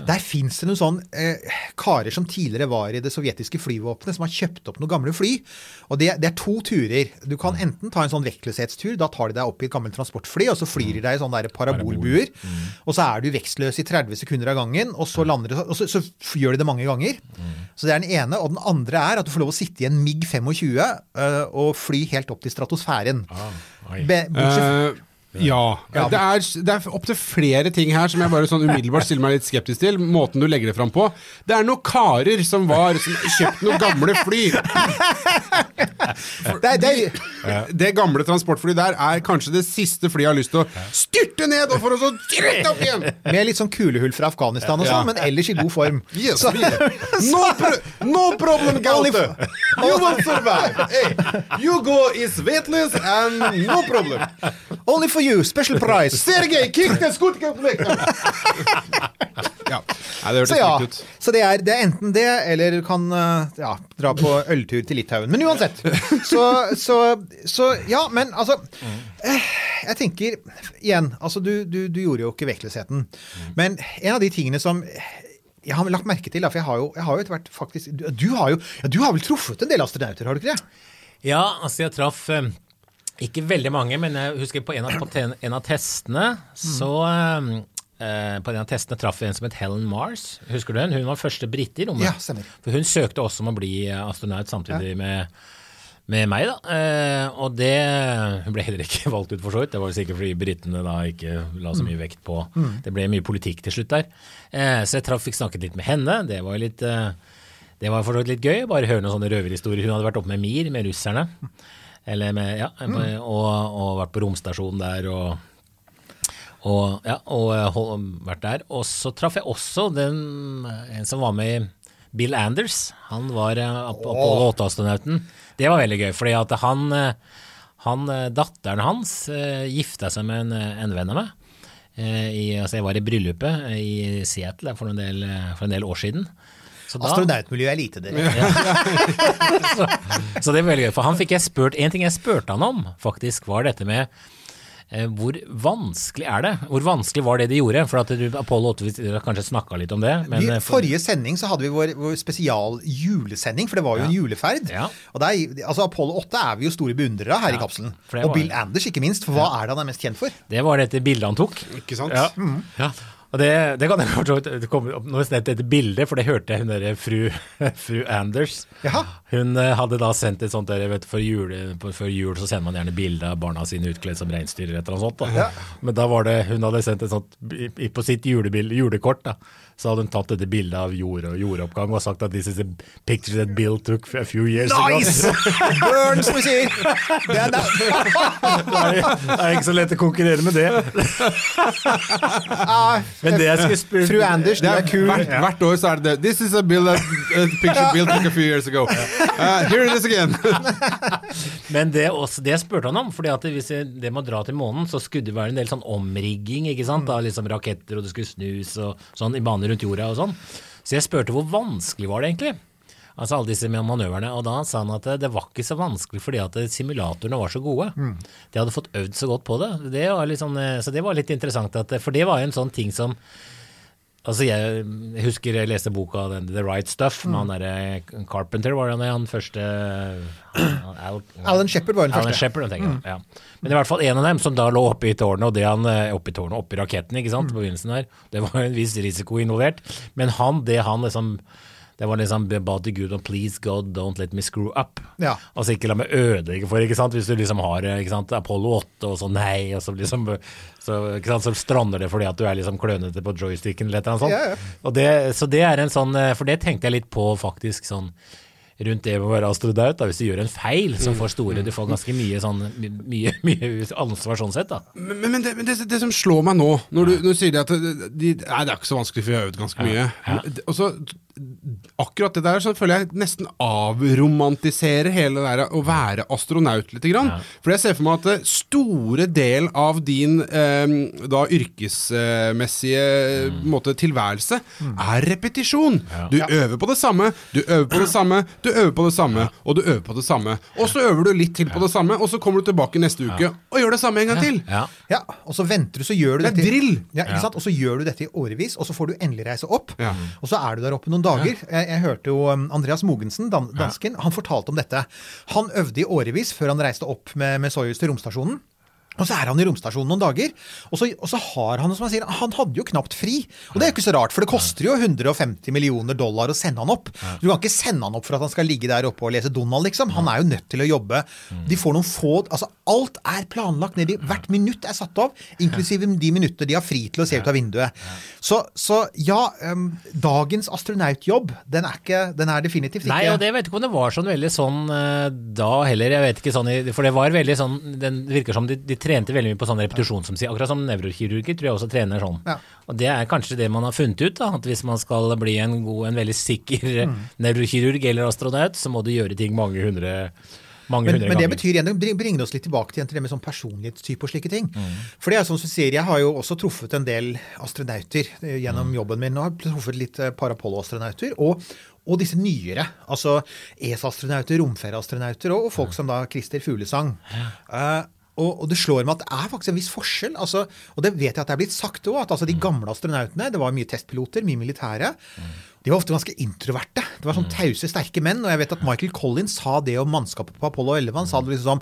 Der fins det noen sånn eh, karer som tidligere var i det sovjetiske flyvåpenet, som har kjøpt opp noen gamle fly. Og det, det er to turer. Du kan enten ta en sånn vektløshetstur. Da tar de deg opp i et gammelt transportfly, og så flyr de deg i sånne parabolbuer. Og så er du vekstløs i 30 sekunder av gangen, og så, lander, og så, så gjør de det mange ganger. Så det er den ene. Og den andre er at du får lov å sitte i en MiG 25 uh, og fly helt opp til stratosfæren. Ah, Be, bortsett, Eh, Ja. Det er, det er opptil flere ting her som jeg bare sånn umiddelbart stiller meg litt skeptisk til. Måten du legger det fram på. Det er noen karer som var som kjøpte noen gamle fly. Det, det, Det gamle transportflyet der er kanskje det siste flyet jeg har lyst til å styrte ned og for å så rett opp igjen! med litt sånn kulehull fra Afghanistan og sånn, men ellers i god form. Yes, no, pro no problem, Gaute. You will survive. Hey, you go is weightless and no problem. Only for you, special price. Sergej, kick the skutke Ja. Nei, det Så hørtes ja, ut. så det er, det er enten det, eller du kan eh, ja, dra på øltur til Litauen. Men uansett. Så, så, så ja, men altså eh, Jeg tenker igjen, altså du, du, du gjorde jo ikke vektløsheten. Men en av de tingene som jeg har lagt merke til, for jeg har jo, jeg har jo etter hvert faktisk du, du har jo ja, du har vel truffet en del astronauter, har du ikke det? Ja, altså jeg traff eh, ikke veldig mange, men jeg husker på en av, på en av testene så mm. eh, På en av testene traff jeg en som het Helen Mars. Husker du henne? Hun var første brite i rommet. Ja, stemmer. For hun søkte også om å bli eh, astronaut samtidig med, med meg, da. Eh, og det ble heller ikke valgt ut, for så vidt. Det var sikkert fordi britene da ikke la så mye vekt på Det ble mye politikk til slutt der. Eh, så jeg traff, fikk snakket litt med henne. Det var litt eh, det var for så vidt litt gøy, bare høre noen sånne røverhistorier. Hun hadde vært oppe med Mir, med russerne. Eller med, ja, og, og vært på romstasjonen der og, og, ja, og hold, vært der. Og så traff jeg også den, en som var med i Bill Anders. Han var eh, Ap- Apollo 8-astronauten. Det var veldig gøy, fordi at han, eh, han eh, datteren hans eh, gifta seg med en, eh, en venn av meg. Eh, I, altså jeg var i bryllupet eh, i Seattle for en del, eh, for en del år siden. Så da- Astronautmiljøet er lite, dere. så, så det var veldig gøy. For han fikk jeg spurt En ting jeg spurte han om, faktisk, var dette med eh, hvor vanskelig er det? Hvor vanskelig var det de gjorde? For at du, Apollo 8 vi har kanskje snakka litt om det. Men, Vi, eh, forrige sending så hadde vi vår, vår spesial julesending, for det var jo en juleferd. Ja. Og der, altså Apollo 8 er vi jo store beundrere av her i kapselen. Og Bill Bill Anders, ikke minst. For hva er det han er mest kjent for? det var dette bildet han tok. Ikke sant? Ja. ja. Og det, det kan jeg forstå, komme opp nå snett dette bildet, for det hørte jeg hun derre fru, fru Anders. Jaha. Hun eh, hadde da sendt et sånt der, vet, du, for jule, på- Før jul så sender man gjerne bilde av barna sine utkledd som reinsdyr eller et eller annet sånt. Da. Ja. Men da var det, hun hadde sendt et sånt På sitt julebil, julekort da, så hadde hun tatt dette bildet av jord og jordoppgang og sagt at this is a picture that Bill took a few years Nice! ago. Burn, som vi sier! Det er, det Det er, det er ikke så lett å konkurrere med det. er, Men det jeg skulle spørre Fru Anders, du Det er er kul. hvert, hvert år så er det. This is a, bill, a, a picture Bill took a few years ago. Uh, here it is again. Men det, også, det spurte han om, fordi at hvis jeg- det med å dra til månen, så skulle det være en del sånn omrigging, ikke sant, av liksom raketter, og det skulle snus og sånn i baner rundt jorda og sånn. Så jeg spurte hvor vanskelig var det egentlig? Altså alle disse manøverne, og da sa han at det, det var ikke så vanskelig fordi at simulatorene var så gode. De hadde fått øvd så godt på det. det eh, så det var litt interessant, at, for det var jo en sånn ting som Altså jeg, jeg husker jeg leste boka den, The Right Stuff med han derre Carpenter, var det han, første Al, Alan Shepard var den Alan første. Shepard, tenker jeg. Ja. Men i hvert fall en av dem som da lå oppe i tårnet, og det han eh, oppe i tårnet, oppe i raketten, ikke sant, på begynnelsen der. Det var en viss risiko involvert. Men han, det han liksom det var liksom about the good and please God, don't let me screw up. Ja. Altså ikke la meg ødelegge for, ikke sant. Hvis du liksom har ikke sant, Apollo 8 og så nei, og så liksom så, sant, så strander det fordi at du er liksom klønete på joysticken eller et eller annet sånt. Ja, ja. Det, så det er en sånn For det tenkte jeg litt på faktisk sånn rundt det med å være astronaut. Da. Hvis du gjør en feil, så får store Du får ganske mye sånn mye, mye ansvar sånn sett, da. Men, men, det, men det, det som slår meg nå, når du, når du sier det at de, Nei, det er ikke så vanskelig, for vi har øvd ganske mye. Men- Og så Akkurat det der så føler jeg nesten avromantiserer hele det der å være astronaut litt. Grann. For jeg ser for meg at eh, store del av din eh, da yrkesmessige Mm. måte, tilværelse er repetisjon. Du øver på det samme, du øver på det samme, du øver på det samme, og du øver på det samme. Og så øver du litt til på det samme, og så kommer du tilbake neste uke og gjør det samme en gang til. Ja. Ja, og så venter du, så gjør du Det er dette drill. Ja, ikke sant? Og så gjør du dette i årevis, og så får du endelig reise opp. Ja. Og så er du der oppe noen dager. Jeg, jeg hørte jo um, Andreas Mogensen, dan dansken, han fortalte om dette. Han øvde i årevis før han reiste opp med, med Soyuz til romstasjonen. Og så er han i romstasjonen noen dager, og så, og så har han som jeg sier, han hadde jo knapt fri. Og det er jo ikke så rart, for det koster jo 150 millioner dollar å sende han opp. Du kan ikke sende han opp for at han skal ligge der oppe og lese Donald, liksom. Han er jo nødt til å jobbe. De får noen få Altså, alt er planlagt nedi. Hvert minutt er satt av, inklusive de minuttene de har fri til å se ut av vinduet. Så, så ja, um, dagens astronautjobb, den er, ikke, den er definitivt ikke Nei, og det vet ikke om det var sånn veldig sånn eh, da heller. Jeg vet ikke sånn, For det var veldig sånn den, virker som de, de trente veldig mye på sånn repetisjon, som sier. Akkurat som nevrokirurger tror jeg også trener sånn. Ja. Og det er kanskje det man har funnet ut, da. At hvis man skal bli en god, en veldig sikker eh, Mm. nevrokirurg eller astronaut, så må du gjøre ting mange hundre, Men, men det betyr igjen, det bringer oss litt tilbake til, det med sånn personlighetstype og slike ting. Mm. For det er sånn som du sier, Jeg har jo også truffet en del astronauter eh, gjennom Mm. jobben min. og har truffet litt par Apollo-astronauter. Og, og disse nyere. Altså ESA-astronauter, romferieastronauter og, og folk som da Christer Fuglesang. Eh, og, og det slår meg at det er faktisk en viss forskjell. Altså, og det vet jeg at det er blitt sagt òg, at altså de gamle astronautene, det var mye testpiloter, mye militære, de var ofte ganske introverte. Det var sånn tause, sterke menn. Og jeg vet at Michael Collins sa det om mannskapet på Apollo 11. Han sa det liksom som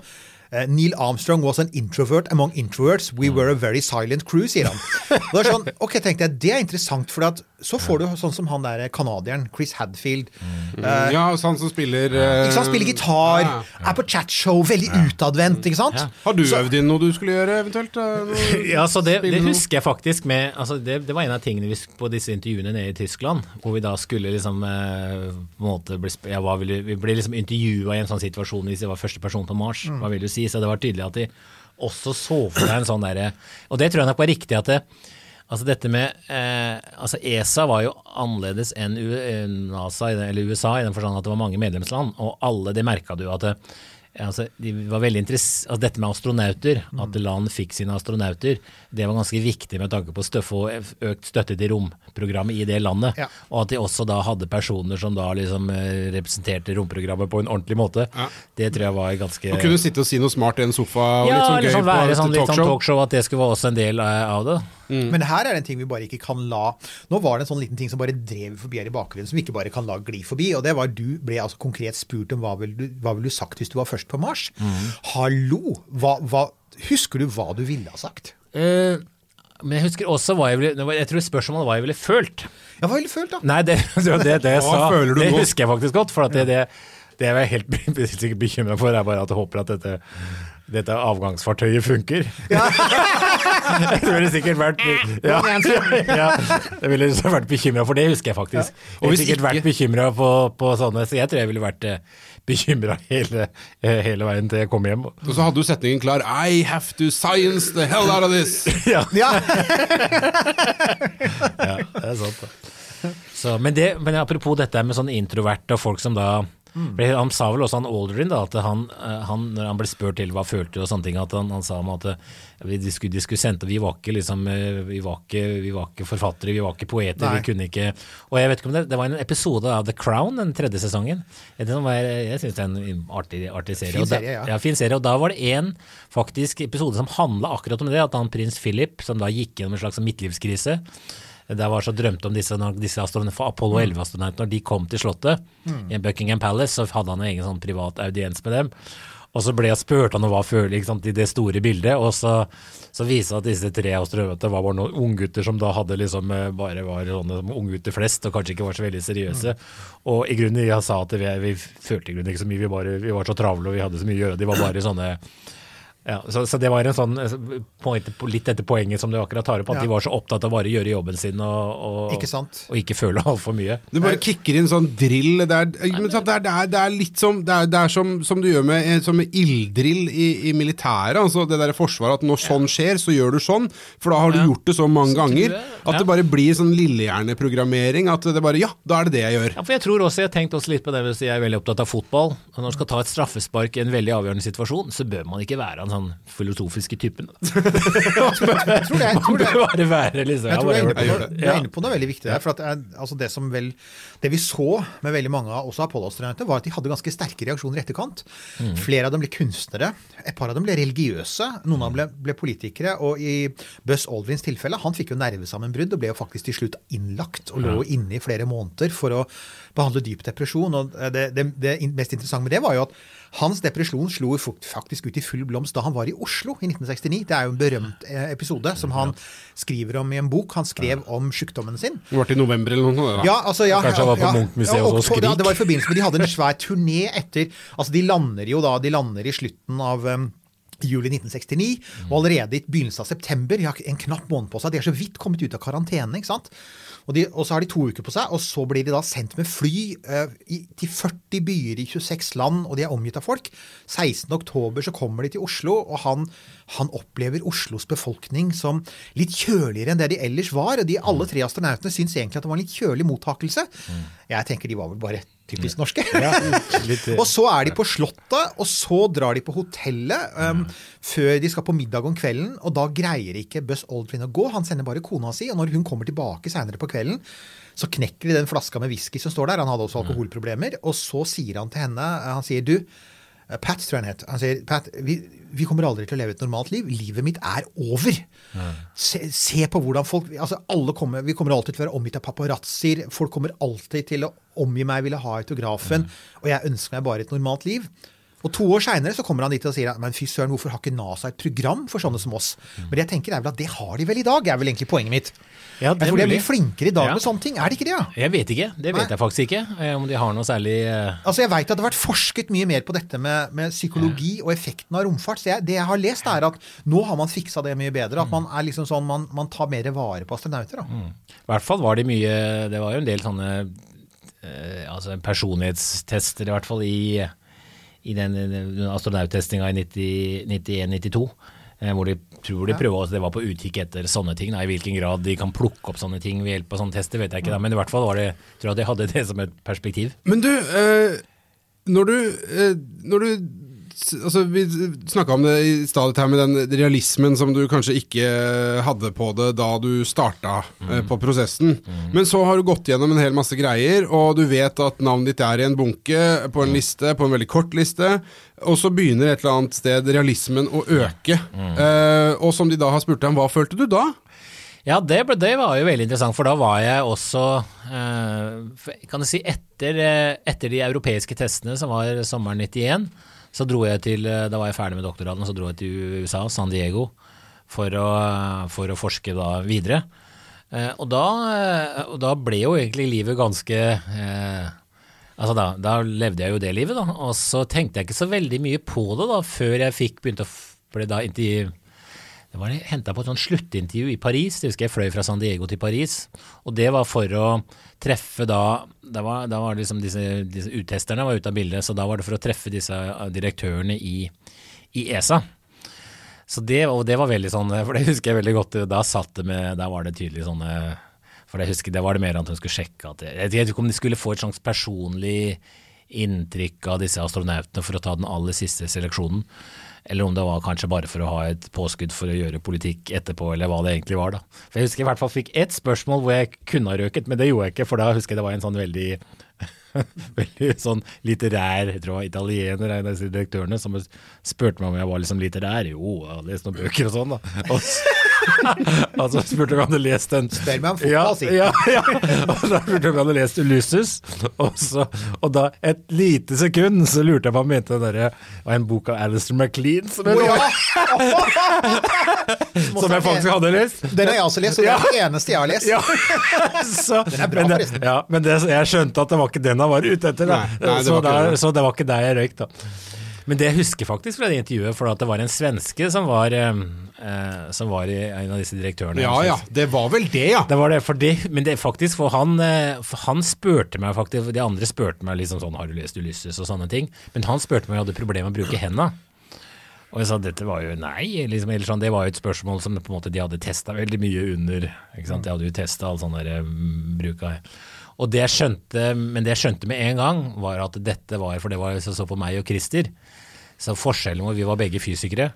eh, Neil Armstrong was an introvert among introverts. We were a very silent crew, sier han. Og det er sånn, ok, tenkte jeg, det er interessant, for at så får du sånn som han der canadieren, Chris Hadfield. Eh, Ja, så han som spiller uh, ikke sant? Spiller gitar, ja. er på chatshow, veldig utadvendt. ikke sant? Har du Så- øvd inn noe du skulle gjøre, eventuelt? eh, Ja, så det, det husker jeg faktisk med altså det, det var en av tingene vi på disse intervjuene nede i Tyskland, hvor vi da skulle liksom eh, på en måte bli, ja, hva vil du, Vi ble liksom intervjua i en sånn situasjon hvis jeg var første person på Mars. Hva vil du si? Så det var tydelig at de også så for seg en sånn derre Og det tror jeg nok var riktig at det Altså dette med eh, altså ESA var jo annerledes enn U NASA eller USA i den forstand at det var mange medlemsland, og alle det merka du at det, altså, de var veldig altså Dette med astronauter, at land fikk sine astronauter, det var ganske viktig med tanke på å få økt støtte til romprogrammet i det landet. Ja. Og at de også da hadde personer som da liksom eh, representerte romprogrammet på en ordentlig måte. Det tror jeg var ganske Å kunne sitte og si noe smart i en sofa og ja, litt sånn gøy sånn på være sånn, litt sånn talkshow. talkshow, at det skulle være også en del eh, av det. Men her er det en ting vi bare ikke kan la Nå var det en sånn liten ting som bare drev forbi her i bakgrunnen, som vi ikke bare kan la gli forbi. Og det var du ble altså konkret spurt om hva ville du, hva ville du sagt hvis du var først på Mars. Hallo! Hva, hva, husker du hva du ville ha sagt? Eh, men jeg husker også hva jeg ville Jeg tror spørsmålet var hva jeg ville følt. Ja, hva ville du følt, da? Nei, det, det, det, det jeg sa, føler du det nå? husker jeg faktisk godt. For at det, det, det jeg var helt sikkert bekymra for, er bare at jeg håper at dette, dette avgangsfartøyet funker. det ville sikkert vært ja, ja, Jeg ville vært bekymra for det, husker jeg faktisk. Jeg Og ville hvis sikkert vært bekymra på, på sånne, så jeg tror jeg ville vært eh, bekymra hele, eh, hele veien til jeg kom hjem. Og så hadde du setningen klar I have to science the hell out of this! Ja, Ja, ja det er sant. Så, men, det, men apropos dette med sånn introverte og folk som da Mm. Han sa vel også han Aldrin da, at han, eh, han, når han ble spurt til hva følte og sånne ting, at han, han sa om at eh, vi, de, skulle, de skulle sende, vi var ikke liksom, eh, vi var ikke, vi var ikke forfattere, vi var ikke poeter, Nei. vi kunne ikke Og jeg vet ikke om det, det var en episode av The Crown den tredje sesongen. Det var, jeg syns det er en artig, artig serie. Fin da, serie, ja. ja, fin serie. Og da var det en faktisk episode som handla akkurat om det, at han prins Philip, som da gikk gjennom en slags midtlivskrise der var så drømte om disse, disse Apollo 11-astronautene, når de kom til Slottet i Buckingham Palace, så hadde han en egen sånn privat audiens med dem. Og så ble jeg spurt om hva ikke sant, i det store bildet, og så, så viste det at disse tre astronautene var bare noen unggutter som da hadde liksom eh, bare var sånne unggutter flest, og kanskje ikke var så veldig seriøse. Og i grunnen, jeg sa at vi, vi følte i grunnen ikke så mye, vi, bare, vi var så travle og vi hadde så mye å gjøre. De var bare sånne ja, så, så det var en sånn eh, point, litt dette poenget som du akkurat tar opp, at Ja. de var så opptatt av bare å gjøre jobben sin og, og, Ikke sant? og ikke føle altfor mye. Du bare kicker inn sånn drill Det er, men det er, det er, det er litt som du gjør med, eh, som med ilddrill i, i militæret. Altså det der forsvaret at når sånn skjer, så gjør du sånn. For da har du gjort det så mange ganger at det bare blir sånn lillehjerneprogrammering. At det bare Ja, da er det det jeg gjør. Ja, for Jeg tror også, jeg har tenkt også litt på det hvis jeg er veldig opptatt av fotball. Når man skal ta et straffespark i en veldig avgjørende situasjon, så bør man ikke være en sånn filosofiske typen. jeg tror det. Jeg tror det. Man bør bare være liksom Jeg tror du er inne på, noe- veldig viktig der. for at det, er, altså det, som vel, det vi så med veldig mange av også Apollo-astronautene, var at de hadde ganske sterke reaksjoner i etterkant. Flere av dem ble kunstnere. Et par av dem ble religiøse. Noen av dem ble, ble politikere. Og i Buzz Aldrins tilfelle, han fikk jo nervesammenbrudd og ble jo faktisk til slutt innlagt og lå inne i flere måneder for å behandle dyp depresjon. Og det, det, det mest interessante med det var jo at hans depresjon slo faktisk ut i full blomst da han var i Oslo i 1969. Det er jo en berømt eh, episode som han skriver om i en bok. Han skrev om sykdommen sin. Det var til november eller noe da. Ja, altså, ja, Kanskje han var på Munch-museet og Skrik. Ja, det var i forbindelse med De hadde en svær turné etter Altså, de lander jo da De lander i slutten av um, juli 1969, og allerede i begynnelsen av september, de har en knapp måned på seg, de er så vidt kommet ut av karantene, ikke sant? Og, de, og så har de to uker på seg, og så blir de da sendt med fly uh, i, til 40 byer i 26 land, og de er omgitt av folk. 16. oktober så kommer de til Oslo, og han, han opplever Oslos befolkning som litt kjøligere enn det de ellers var. Og de alle tre astronautene syns egentlig at det var en litt kjølig mottakelse. Jeg tenker de var vel bare typisk norske. litt, eh, og så er de på Slottet, og så drar de på hotellet um, før de skal på middag om kvelden. Og da greier ikke Buzz Aldrin å gå. Han sender bare kona si. Og når hun kommer tilbake seinere på kvelden, så knekker de den flaska med whisky som står der. Han hadde også alkoholproblemer. Og så sier han til henne Han sier du eh, Pat, tror jeg han het. Han sier Pat, vi, vi kommer aldri til å leve et normalt liv. Livet mitt er over. Se, se på hvordan folk altså alle kommer, Vi kommer alltid til å være omgitt av paparazzoer. Folk kommer alltid til å omgi meg, ville ha autografen. Og jeg ønsker meg bare et normalt liv. Og To år seinere kommer han dit og sier men fy søren, hvorfor har ikke NASA et program for sånne som oss? Men det jeg tenker er vel at det har de vel i dag, er vel egentlig poenget mitt. Ja, det jeg tror de er mye flinkere i dag Ja. med sånne ting. Er det ikke det? Ja? Jeg vet ikke. Det vet Nei. jeg faktisk ikke. eh, Om de har noe særlig eh, Altså Jeg vet at det har vært forsket mye mer på dette med, med psykologi og effekten av romfart. Så jeg, det jeg har lest, er at nå har man fiksa det mye bedre. At man er liksom sånn, man, man tar mer vare på astronauter. Da. I hvert fall var det mye Det var jo en del sånne eh, altså personlighetstester, i hvert fall i, i den, den astronauttestinga i 91-92. eh, Hvor de tror de prøver også, det var på utkikk etter sånne ting. Da. I hvilken grad de kan plukke opp sånne ting ved hjelp av sånne tester, vet jeg ikke. Da. Men i hvert fall var det, tror jeg de hadde det som et perspektiv. Men du, eh, når du, eh, når du Altså, Vi snakka om det i stedet her med den realismen som du kanskje ikke hadde på det da du starta mm. på prosessen. Men så har du gått gjennom en hel masse greier, og du vet at navnet ditt er i en bunke, på en liste, på en veldig kort liste. Og så begynner et eller annet sted realismen å øke. Eh, og som de da har spurt deg om, hva følte du da? Ja, det, ble, det var jo veldig interessant, for da var jeg også eh, Kan du si etter, eh, etter de europeiske testene, som var sommeren 91, så dro jeg til eh, Da var jeg ferdig med doktorgraden, så dro jeg til USA, San Diego, for å, for å forske da videre. Eh, og, da, eh, og da ble jo egentlig livet ganske eh, Altså da, da levde jeg jo det livet, da. Og så tenkte jeg ikke så veldig mye på det da, før jeg fikk begynte å ble da intervju, det var henta på et sånt sluttintervju i Paris. Det husker jeg fløy fra San Diego til Paris. Og det var for å treffe da Da var, da var liksom disse, disse uttesterne var ute av bildet, så da var det for å treffe disse eh, direktørene i, i ESA. Så det, og det var veldig sånn, for det husker jeg veldig godt. Da satt det med, da var det tydelig sånne For det husker, det var det mer at hun skulle sjekke at Jeg vet ikke om de skulle få et slags personlig inntrykk av disse astronautene for å ta den aller siste seleksjonen. Eller om det var kanskje bare for å ha et påskudd for å gjøre politikk etterpå, eller hva det egentlig var, da. For jeg husker i hvert fall fikk ett spørsmål hvor jeg kunne ha røket, men det gjorde jeg ikke, for da husker jeg det var en sånn veldig Veldig sånn litterær, jeg tror var italiener, en av disse direktørene, som spurte meg om jeg var liksom litterær. Jo, jeg har lest noen bøker og sånn, da. Og så, og så spurte om jeg hadde lest en Spør meg om fotball, ja, si. ja, ja. Og da spurte jeg om jeg hadde lest Ulysses, og, så, og da et lite sekund så lurte jeg på om han mente den derre var en bok av Alistair MacLean som jeg, oh, ja. som jeg faktisk hadde lest. Den har jeg også lest, og det er det eneste jeg har lest. Ja. Så, Den er bra, men det, forresten. ja, men det, jeg skjønte at det var ikke den han var ute etter. Nei, nei, det så, var der, det. så det var ikke der jeg røyk, da. Men det jeg husker faktisk fra det intervjuet, for at det var en svenske som var, eh, eh, som var en av disse direktørene. Ja ja, det var vel det, ja. Det var det, for det, men det faktisk, for han, eh, for han spurte meg faktisk, de andre spurte meg liksom sånn, har du lest Ulysses og sånne ting, men han spurte meg om jeg hadde problemer med å bruke hendene. Og jeg sa dette var jo nei, liksom, eller sånn, det var jo et spørsmål som på en måte de hadde testa veldig mye under. ikke sant, De hadde jo testa all sånn mm, bruk av Og det jeg skjønte, men det jeg skjønte med en gang, var at dette var For det var jo så, så på meg og Christer. Så forskjellen hvor vi var begge fysikere.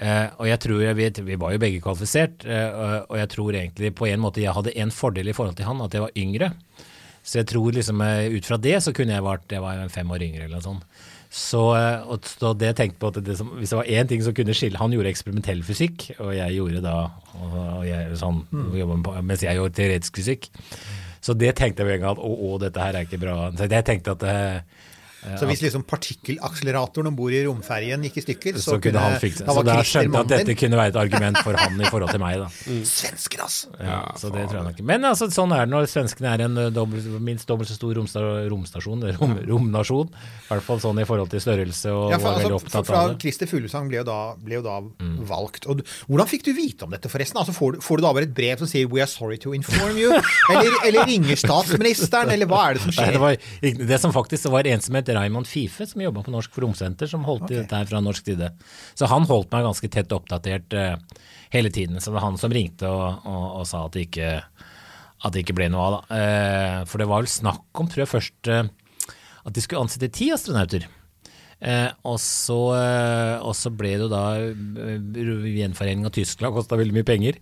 Uh, og jeg tror jeg vi, Vi var jo begge kvalifisert, uh, og, jeg tror egentlig på en måte jeg hadde en fordel i forhold til han, at jeg var yngre. Så jeg tror liksom eh, ut fra det så kunne jeg vært jeg var fem år yngre eller noe sånt. Så, og, så det jeg tenkte på at det som, Hvis det var én ting som kunne skille Han gjorde eksperimentell fysikk, og jeg gjorde da og, og jeg, sånn, mm. Mens jeg gjorde teoretisk fysikk. Så det tenkte jeg med en gang at å, å, dette her er ikke bra. Så jeg tenkte at eh, Så hvis liksom partikkelakseleratoren om bord i romferjen gikk i stykker, så, Så kunne han fikse da Så da skjønte jeg at dette kunne være et argument for han i forhold til meg, da. Svensken, ass! Ja, så det tror jeg nok. Men altså, sånn er det når svenskene er en dobbelt, minst dobbelt så stor romsta, romstasjon, rom, romnasjon. I hvert fall sånn i forhold til størrelse, og Ja, for, var veldig altså, opptatt fra av det. Christer Fuglesang ble jo da, ble jo da Mm. valgt. Og du, hvordan fikk du vite om dette, forresten? Altså, får, du, får du da bare et brev som sier 'We are sorry to inform you'? Eller, eller ringer statsministeren, eller hva er det som Nei, skjer? det, var, det som faktisk var en som het Raymond Fife, som jobba på Norsk Romsenter, som holdt i dette her fra norsk side. Så han holdt meg ganske tett oppdatert uh, hele tiden. Så det var han som ringte og, og, og sa at det ikke, at det ikke ble noe av. Da. Uh, for det var vel snakk om, tror jeg først, uh, at de skulle ansette ti astronauter. Eh, og, så, eh, og så ble det jo da Gjenforening av Tyskland kosta veldig mye penger.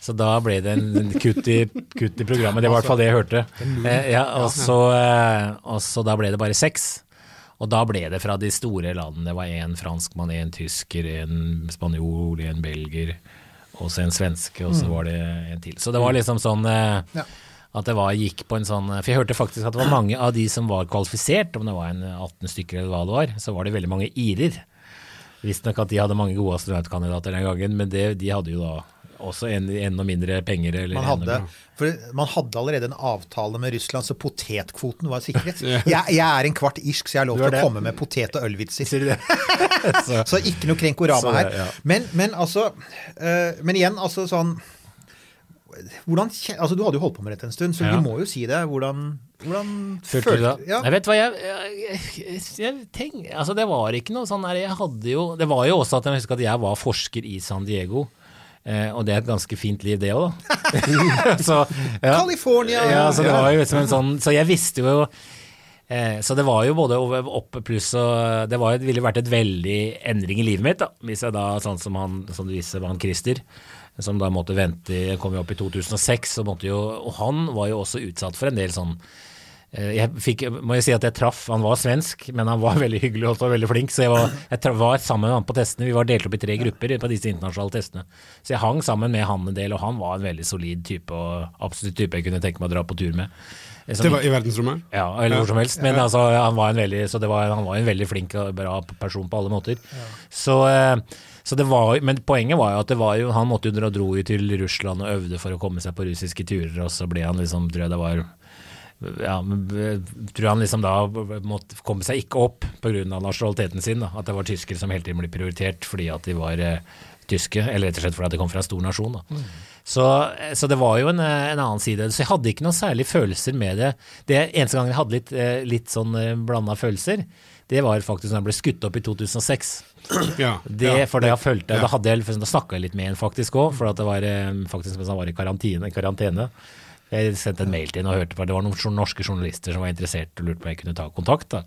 Så da ble det en kutt i, kutt i programmet. Det var i hvert fall det jeg hørte. Eh, ja, og, så, og så da ble det bare seks. Og da ble det fra de store landene. Det var en franskmann, en tysker, en spanjol, en belger, og så en svenske, og så var det en til. Så det var liksom sånn eh, Ja. at det var, gikk på en sånn For jeg hørte faktisk at det var mange av de som var kvalifisert, om det var en 18 stykker eller hva det var, så var det veldig mange irer. Visstnok at de hadde mange gode astronautkandidater den gangen, men det, de hadde jo da også en, enda mindre penger. Eller Man hadde, for man hadde allerede en avtale med Russland, så potetkvoten var sikret. Jeg, jeg er en kvart irsk, så jeg har lov er til å det. komme med potet- og ølvitser. Så, Så ikke noe krenkorama her. ja. Men, men altså eh, Men igjen, altså sånn hvordan, altså Du hadde jo holdt på med dette en stund, så Ja. du må jo si det. Hvordan, hvordan Følte du det? ja. Jeg vet hva, jeg, jeg, jeg, jeg tenk, altså Det var ikke noe sånn der, Jeg hadde jo Det var jo også at jeg husker at jeg var forsker i San Diego. Eh, og det er et ganske fint liv, det òg, da. så, ja. California! Ja, så det var jo som en sånn Så jeg visste jo eh, Så det var jo både over- opp pluss og Det var, ville vært et veldig endring i livet mitt, da. Hvis jeg da, sånn som han som du viser, var han Christer, som da måtte vente kom jo opp i 2006, og måtte jo Og han var jo også utsatt for en del sånn eh, jeg fikk, må jeg si at jeg traff, Han var svensk, men han var veldig hyggelig og også veldig flink. Så jeg var, jeg tra- var sammen med han på testene. Vi var delt opp i tre grupper på disse internasjonale testene. Så jeg hang sammen med han en del, og han var en veldig solid type og absolutt type jeg kunne tenke meg å dra på tur med. Eh, som- Det var I verdensrommet? ja, eller hvor som helst. Men altså, han var en veldig, så det var, han var en veldig flink og bra person på alle måter. Så, eh, så det var, men poenget var jo at det var jo, han måtte jo dra dro jo til Russland og øvde for å komme seg på russiske turer, og så ble han liksom, tror jeg det var ja, eh, tror han liksom da måtte komme seg ikke opp pga. nasjonaliteten sin. Da. At det var tyskere som hele tiden ble prioritert fordi at de var eh, tyske, eller rett og slett fordi at de kom fra en stor nasjon. Da. Så, så det var jo en, eh, en annen side. Så jeg hadde ikke noen særlige følelser med det. Det eneste gangen jeg hadde litt, eh, litt sånn blanda følelser, det var faktisk da jeg ble skutt opp i 2006. Ja. Det, ja. for det jeg følte, Da, hadde jeg, da snakka jeg litt med en faktisk òg, for at det var eh, faktisk mens han var i karantene. karantene. Jeg sendte en mail til henne og hørte på det var noen norske journalister som var interessert og lurte på om jeg kunne ta kontakt. da.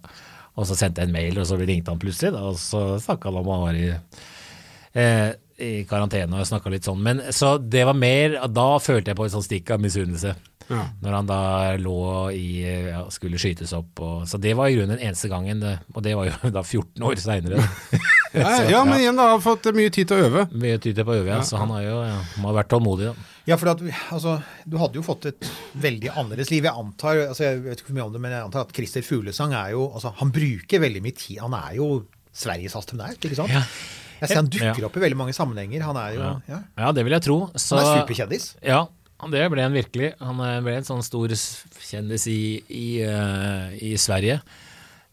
Og så sendte jeg en mail, og så ringte han plutselig, da, og så snakka han om han var i, eh, i karantene og snakka litt sånn. Men så det var mer Da følte jeg på et sånt stikk av misunnelse. Ja. Når han da lå i ja, skulle skytes opp. Og, så det var i grunnen den eneste gangen, og det var jo da 14 år seinere. Ja, ja, men igjen, da, har fått mye tid til å øve. Mye tid til å øve, ja. Så han har jo ja, han har vært tålmodig, da. Ja, for at, altså, du hadde jo fått et veldig annerledes liv. Jeg antar, altså, jeg vet ikke for mye om det, men jeg antar at Christer Fuglesang er jo altså, Han bruker veldig mye tid. Han er jo Sveriges astronaut, ikke sant? Ja. Jeg ser han dukker opp i veldig mange sammenhenger. Han er jo ja. Ja, det vil jeg tro. Så, Han er superkjendis. Ja, det ble han virkelig. Han eh, ble en sånn stor kjendis i, i, uh, i Sverige.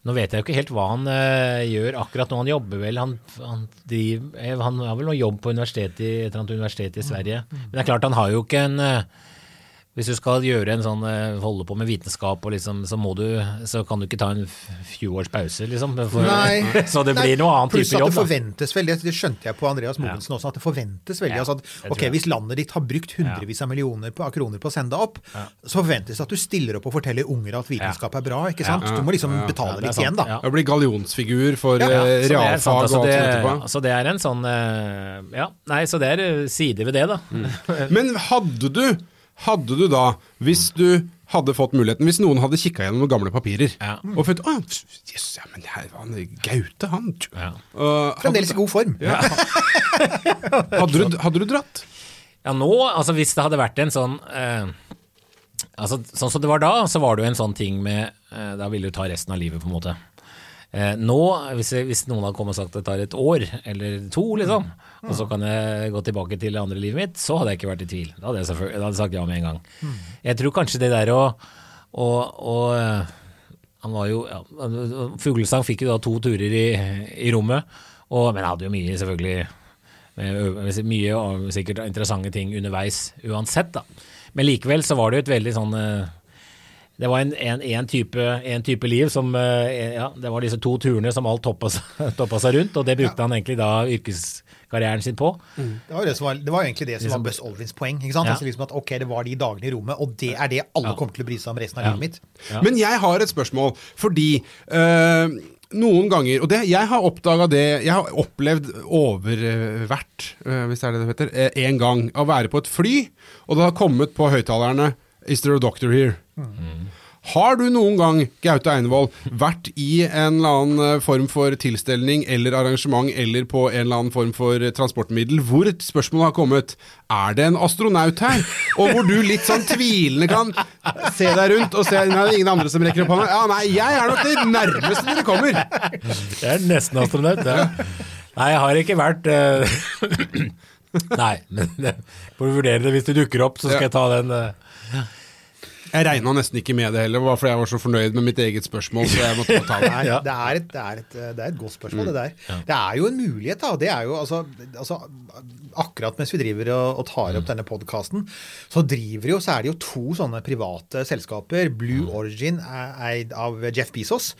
Nå vet jeg jo ikke helt hva han uh, gjør akkurat nå. Han jobber vel Han, han, driver, han har vel noe jobb på universitetet i, et eller annet universitet i Sverige. Men det er klart, han har jo ikke en eh, Hvis du skal gjøre en sånn eh, holde på med vitenskap, og liksom, så må du Så kan du ikke ta en f- 20 års pause, liksom. For, Nei. så det Nei, blir noe annet Plus type at jobb. det forventes veldig, det skjønte jeg på Andreas Mogensen også, at det forventes veldig. Ja, altså at, ok. Hvis landet ditt har brukt hundrevis av millioner på, av kroner på å sende deg opp, så forventes det at du stiller opp og forteller unger at vitenskap er bra. ikke sant? Du må liksom betale Ja, det litt igjen, sant, da. ja. Blir gallionsfigur for Ja, eh, er sant, realfag altså og alt sånt etterpå. så det er en sånn eh, Ja, nei, så det er sider ved det, da. Men hadde du, hadde du da, hvis du hadde fått muligheten, hvis noen hadde kikka gjennom noen gamle papirer Ja. og funnet Å, jøss, ja, men her var han Gaute, han. Ja. Fremdeles i god form. hadde, du, hadde du dratt? Ja, nå, altså hvis det hadde vært en sånn eh, Altså, Sånn som det var da, så var det jo en sånn ting med eh, Da ville du ta resten av livet, på en måte. Eh, nå, hvis, hvis noen hadde kommet og sagt det tar et år eller to, liksom, og så kan jeg gå tilbake til det andre livet mitt, så hadde jeg ikke vært i tvil. Da hadde jeg, da hadde jeg sagt ja med en gang. Jeg tror kanskje det der å, Han var jo ja, Fuglesang fikk jo da to turer i, i rommet, og, men hadde jo mye, selvfølgelig Mye sikkert interessante ting underveis uansett, da. Men likevel så var det jo et veldig sånn eh, det var en, en, en, type, en type liv som eh, ja, Det var disse to turene som alt toppa, toppa seg rundt, og det brukte han egentlig da yrkeskarrieren sin på. Det var, det, som var, det var egentlig det som var Buzz Aldrins poeng. ikke sant? Ja. Altså liksom at ok, Det var de dagene i rommet, og det er det alle kommer til å bry seg om resten av Ja. livet mitt. Ja. Men jeg har et spørsmål, fordi øh, noen ganger Og det, jeg har oppdaga det Jeg har opplevd overvært, uh, hvis det er det det heter, én gang. Å være på et fly, og det har kommet på høyttalerne Is there a doctor here? Har du noen gang, Gaute Einevold, vært i en eller annen eh, form for tilstelning eller arrangement eller på en eller annen form for eh, transportmiddel hvor et spørsmål har kommet Er det en astronaut her? Og hvor du litt sånn tvilende kan se deg rundt og se Nei, det er ingen andre som rekker opp hånda. Ja, nei, jeg er nok det nærmeste dere kommer. Jeg er nesten astronaut, ja. Nei, jeg har ikke vært uh... Nei, men får vurdere det hvis du dukker opp, så skal Ja. jeg ta den. eh. Jeg regna nesten ikke med det heller, bare fordi jeg var så fornøyd med mitt eget spørsmål. Så jeg måtte ta det. Nei, det, er et, det, er et, det er et godt spørsmål, det der. Det er jo en mulighet, da. Det er jo altså, altså Akkurat mens vi driver og, og tar opp denne podkasten, så driver jo, så er det jo to sånne private selskaper. Blue Origin er eid av Jeff Bezos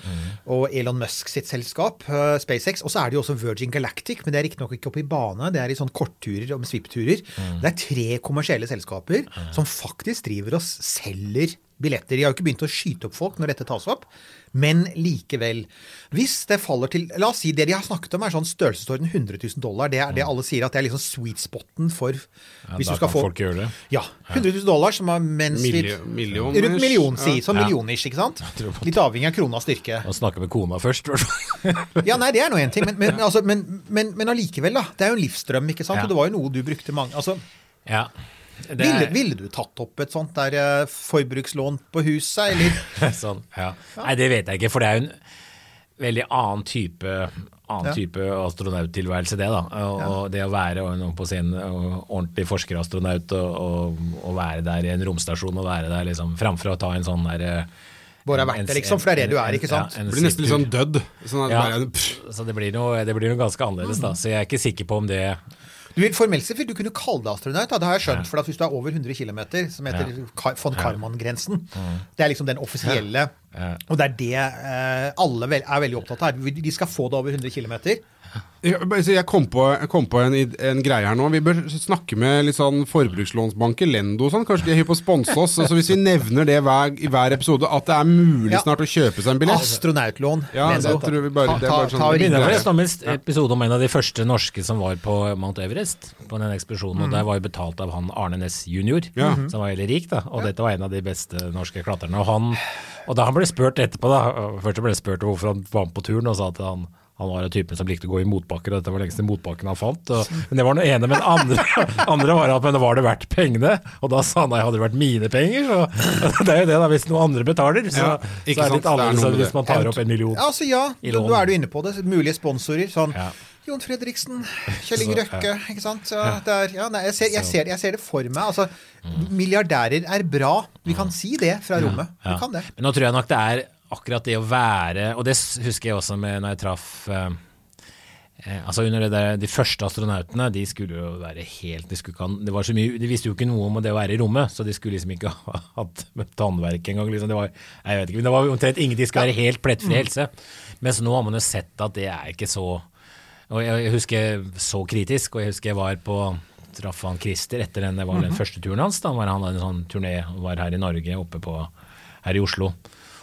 og Elon Musk sitt selskap, uh, SpaceX. Og så er det jo også Virgin Galactic, men det er riktignok ikke oppe i bane. Det er i sånn kortturer og med svippturer. Det er tre kommersielle selskaper som faktisk driver og selger billetter. De har jo ikke begynt å skyte opp folk når dette tas opp, men likevel. Hvis det faller til La oss si det de har snakket om er sånn størrelsesorden 100 000 dollar. Det er det alle sier at det er liksom sweet spoten for hvis da du skal kan få folk gjøre det. Ja. 100 000 dollar som er mens vi Million- millioners. Rundt million, si. Ja. Sånn Ja. millionish, ikke sant? Litt avhengig av kronas styrke. Og snakke med kona først. i hvert fall. Ja, nei, det er nå én ting, men, men, altså, men, men, men allikevel, da. Det er jo en livsdrøm, ikke sant? Ja. Og det var jo noe du brukte mange Altså, Ja. Det ville, er- ville du tatt opp et sånt der eh, forbrukslån på huset, eller? sånn, ja. Nei, det vet jeg ikke, for det er jo en veldig annen type annen Ja. type astronauttilværelse, det. da. Og, og det å være og på scenen, og ordentlig forskerastronaut og, og, og være der i en romstasjon og være der liksom, framfor å ta en sånn der eh, Bare vært der, liksom, for det er det du er, ikke sant? Ja, blir nesten litt sånn dødd. Sånn Ja, bare, så det blir, noe, det blir noe ganske annerledes, da. Så jeg er ikke sikker på om det Du vil Formelt sett vil du kunne kalle deg astronaut. Da. Det har jeg skjønt. For at hvis du er over 100 km, som heter ja. von Karman-grensen, det er liksom den offisielle. Og det er det eh, alle er veldig opptatt av. De skal få det over 100 km. Jeg, jeg kom på, jeg kom på en, en greie her nå. Vi bør snakke med litt sånn forbrukslånsbanker, Lendo og sånn. Kanskje de er hypp på å sponse oss. Altså, hvis vi nevner det hver, i hver episode, at det er mulig Ja. snart å kjøpe seg en billett. Astronautlån. Ja, Lendo. det tror vi bare, det er Ta- bare sånn ta ta, Det ring forresten om en episode om en av de første norske som var på Mount Everest, på den ekspedisjonen. Og der var jo betalt av han Arne Næss jr., Ja. som var veldig rik, da. Og dette var en av de beste norske klatrerne. Og, han, og da han ble spurt etterpå, da Først ble han spurt hvorfor han var med på turen, og sa at han han var en typen som likte å gå i motbakker, og dette var lengste motbakken han fant. Og, men Det var noe ene, men andre, andre var at men var det verdt pengene? Og da sa han nei, hadde det vært mine penger? Så, det er jo det, da. Hvis noen andre betaler, så, Ja, så er det litt er annerledes enn hvis man tar opp en million. Ja, altså ja, I nå lån. nå er du inne på det. Mulige sponsorer. Sånn Ja. Jon Fredriksen, Kjell Inge Røkke, ikke sant. Så det er, ja, nei, jeg, ser, jeg, ser, jeg ser det for meg. Altså, milliardærer er bra. Vi kan si det fra rommet. Vi kan det. Men nå tror jeg nok det er akkurat det å være Og det husker jeg også med når jeg traff eh, eh, altså under det der, De første astronautene de skulle jo være helt de, skulle det var så mye, de visste jo ikke noe om det å være i rommet, så de skulle liksom ikke ha hatt tannverk engang. Liksom. Det var, jeg vet ikke, men det var omtrent ingenting skulle være helt plettfri helse. Mens nå har man jo sett at det er ikke så og jeg, jeg husker så kritisk, og jeg husker jeg var på traff han Christer etter den, det var den første turen hans. Da var han hadde en sånn turné og var her i Norge, oppe på, her i Oslo.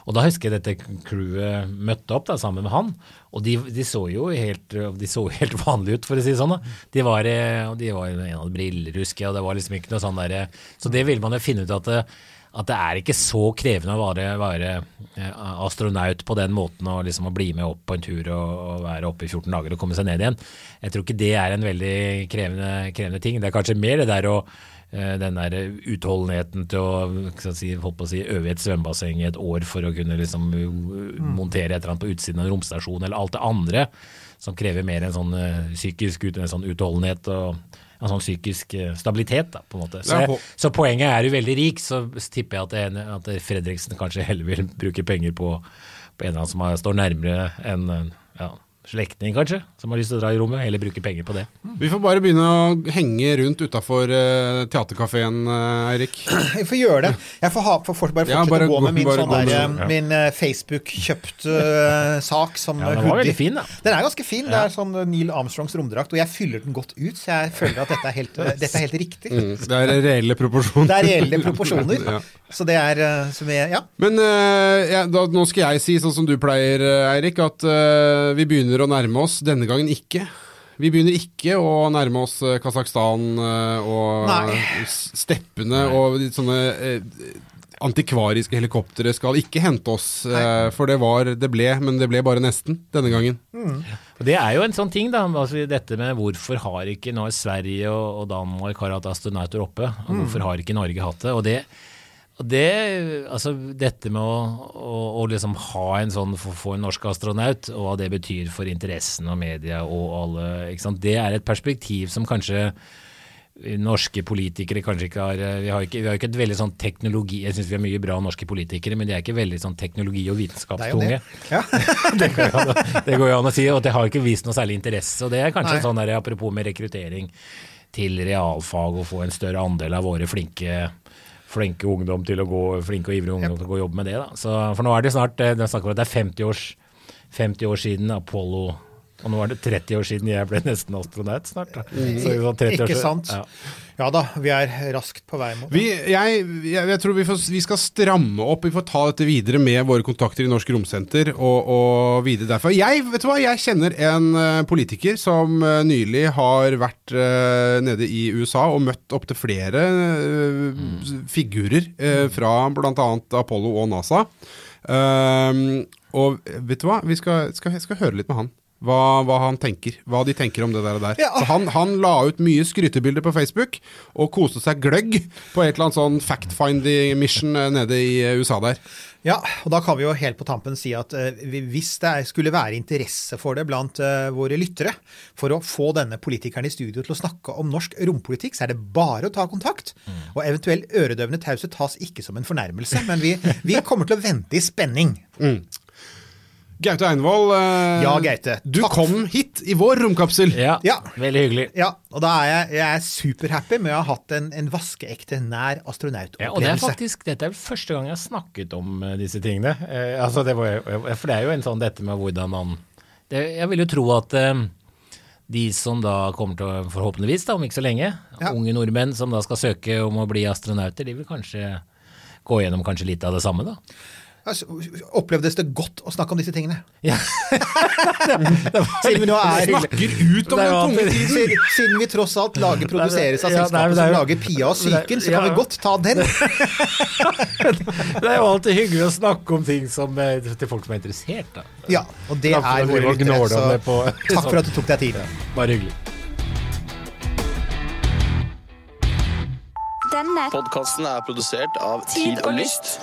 Og da husker jeg dette crewet møtte opp da, sammen med han, og de, de så jo helt, de helt vanlige ut, for å si det sånn. da. De var, eh, de var en av briller, husker jeg, og det var liksom ikke noe sånn derre Så det ville man jo finne ut at det, at det er ikke så krevende å være, være eh, astronaut på den måten og liksom å bli med opp på en tur og, og være oppe i 14 dager og komme seg ned igjen. Jeg tror ikke det er en veldig krevende, krevende ting. Det er kanskje mer det der å eh, den der utholdenheten til å, si, holdt på å si, øve i et svømmebasseng i et år for å kunne liksom uh, montere et eller annet på utsiden av en romstasjon, eller alt det andre som krever mer en sånn uh, psykisk en sånn utholdenhet og en sånn psykisk uh, stabilitet. Da, på en måte. Så, jeg, så poenget er jo veldig rik, så tipper jeg at, ene- at Fredriksen kanskje heller vil bruke penger på, på en eller annen som står nærmere en uh, ja, slektning, kanskje, som har lyst til å dra i rommet, eller bruke penger på det. Vi får bare begynne å henge rundt utafor uh, teaterkafeen, uh, Eirik. Jeg får gjøre det. Jeg får, ha, får bare Ja, fortsette bare å gå med min, sånn der, sånn, eh, min uh, Facebook-kjøpt eh, sak som Ja, eh, den var hoodie. veldig fin, da. Den er ganske fin. Det er sånn eh, Neil Armstrongs romdrakt, og jeg fyller den godt ut, så jeg føler at dette er helt, eh, dette er helt riktig. Mm, det er reelle proporsjoner. Det er reelle proporsjoner. Ja. Så det er eh, som jeg, Ja. Men eh, ja, da, nå skal jeg si, sånn som du pleier, eh, Eirik, at eh, vi begynner å nærme oss. Denne gangen ikke. Vi begynner ikke å nærme oss eh, Kasakhstan eh, og Nei. steppene steppene og sånne eh, antikvariske helikoptre skal ikke hente oss. Nei. for det var Det ble, men det ble bare nesten denne gangen. Og Det er jo en sånn ting, da. Altså, dette med hvorfor har ikke nå Sverige og, Danmark har hatt astronauter oppe? Og hvorfor har ikke Norge hatt det? Og det, det altså dette med å, å, å liksom ha en sånn få, få en norsk astronaut, og hva det betyr for interessen og media og alle, det er et perspektiv som kanskje norske politikere kanskje ikke har Vi har ikke, vi har ikke et veldig sånn teknologi Jeg syns vi har mye bra norske politikere, men de er ikke veldig sånn teknologi- og vitenskapstunge. det. Ja. det, går jo an, å- det går jo an å si, og det har ikke vist noe særlig interesse. Og det er kanskje Nei. sånn der, apropos med rekruttering til realfag, å få en større andel av våre flinke flinke ungdom til å gå, flinke og ivrige ungdom til å gå og jobbe med det. Da. Så, for nå er det snart eh, det er snakk om at det er 50, års, 50 år siden Apollo og nå er det 30 år siden jeg ble nesten astronaut snart. Da. Så sånn 30 år Ikke sant? Ja. Ja da, vi er raskt på vei mot det. Vi, jeg, jeg, jeg tror vi, får, vi skal stramme opp. Vi får ta dette videre med våre kontakter i Norsk Romsenter. Og, og videre derfra. Jeg, vet du hva, jeg kjenner en eh, politiker som eh, nylig har vært uh, nede i USA og møtt opptil flere eh, figurer uh, fra bl.a. Apollo og NASA. Uh, og vet du hva, vi skal, skal, skal høre litt med han. Hva, hva han tenker, hva de tenker om det der. og der. Ja. Så han, han la ut mye skrytebilder på Facebook og koste seg gløgg på et eller annet sånn fact-finding mission eh, nede i eh, USA der. Ja, og da kan vi jo helt på tampen si at uh, hvis det er- skulle være interesse for det blant uh, våre lyttere, for å få denne politikeren i studio til å snakke om norsk rompolitikk, så er det bare å ta kontakt. Og eventuell øredøvende taushet tas ikke som en fornærmelse, men vi, vi kommer til å vente i spenning. Gaute Einvoll, eh, Ja, Gaute. du Takk. kom hit i vår romkapsel. Ja, Ja. veldig hyggelig. Ja, og da er jeg, jeg er superhappy med å ha hatt en, en vaskeekte nær Ja, og det er faktisk, Dette er første gang jeg har snakket om eh, disse tingene. Eh, altså det var, for det er jo en sånn dette med hvordan man det, Jeg vil jo tro at eh, de som da kommer til å, forhåpentligvis da, om ikke så lenge, Ja. unge nordmenn som da skal søke om å bli astronauter, de vil kanskje gå gjennom kanskje litt av det samme, da. Altså, opplevdes det godt å snakke om disse tingene? Ja. Siden vi nå er Snakker ut om den tunge alltid- tiden! Siden, siden vi tross alt lager produseres av selskapet som lager Pia og Syken, så Ja. kan vi godt ta den. Det er jo alltid hyggelig å snakke om ting som, eh, til folk som er interessert, da. Ja, og det er våre lyttere. Så takk for at du tok deg tid. Bare hyggelig. Denne Podkasten er produsert av Tid og Lyst.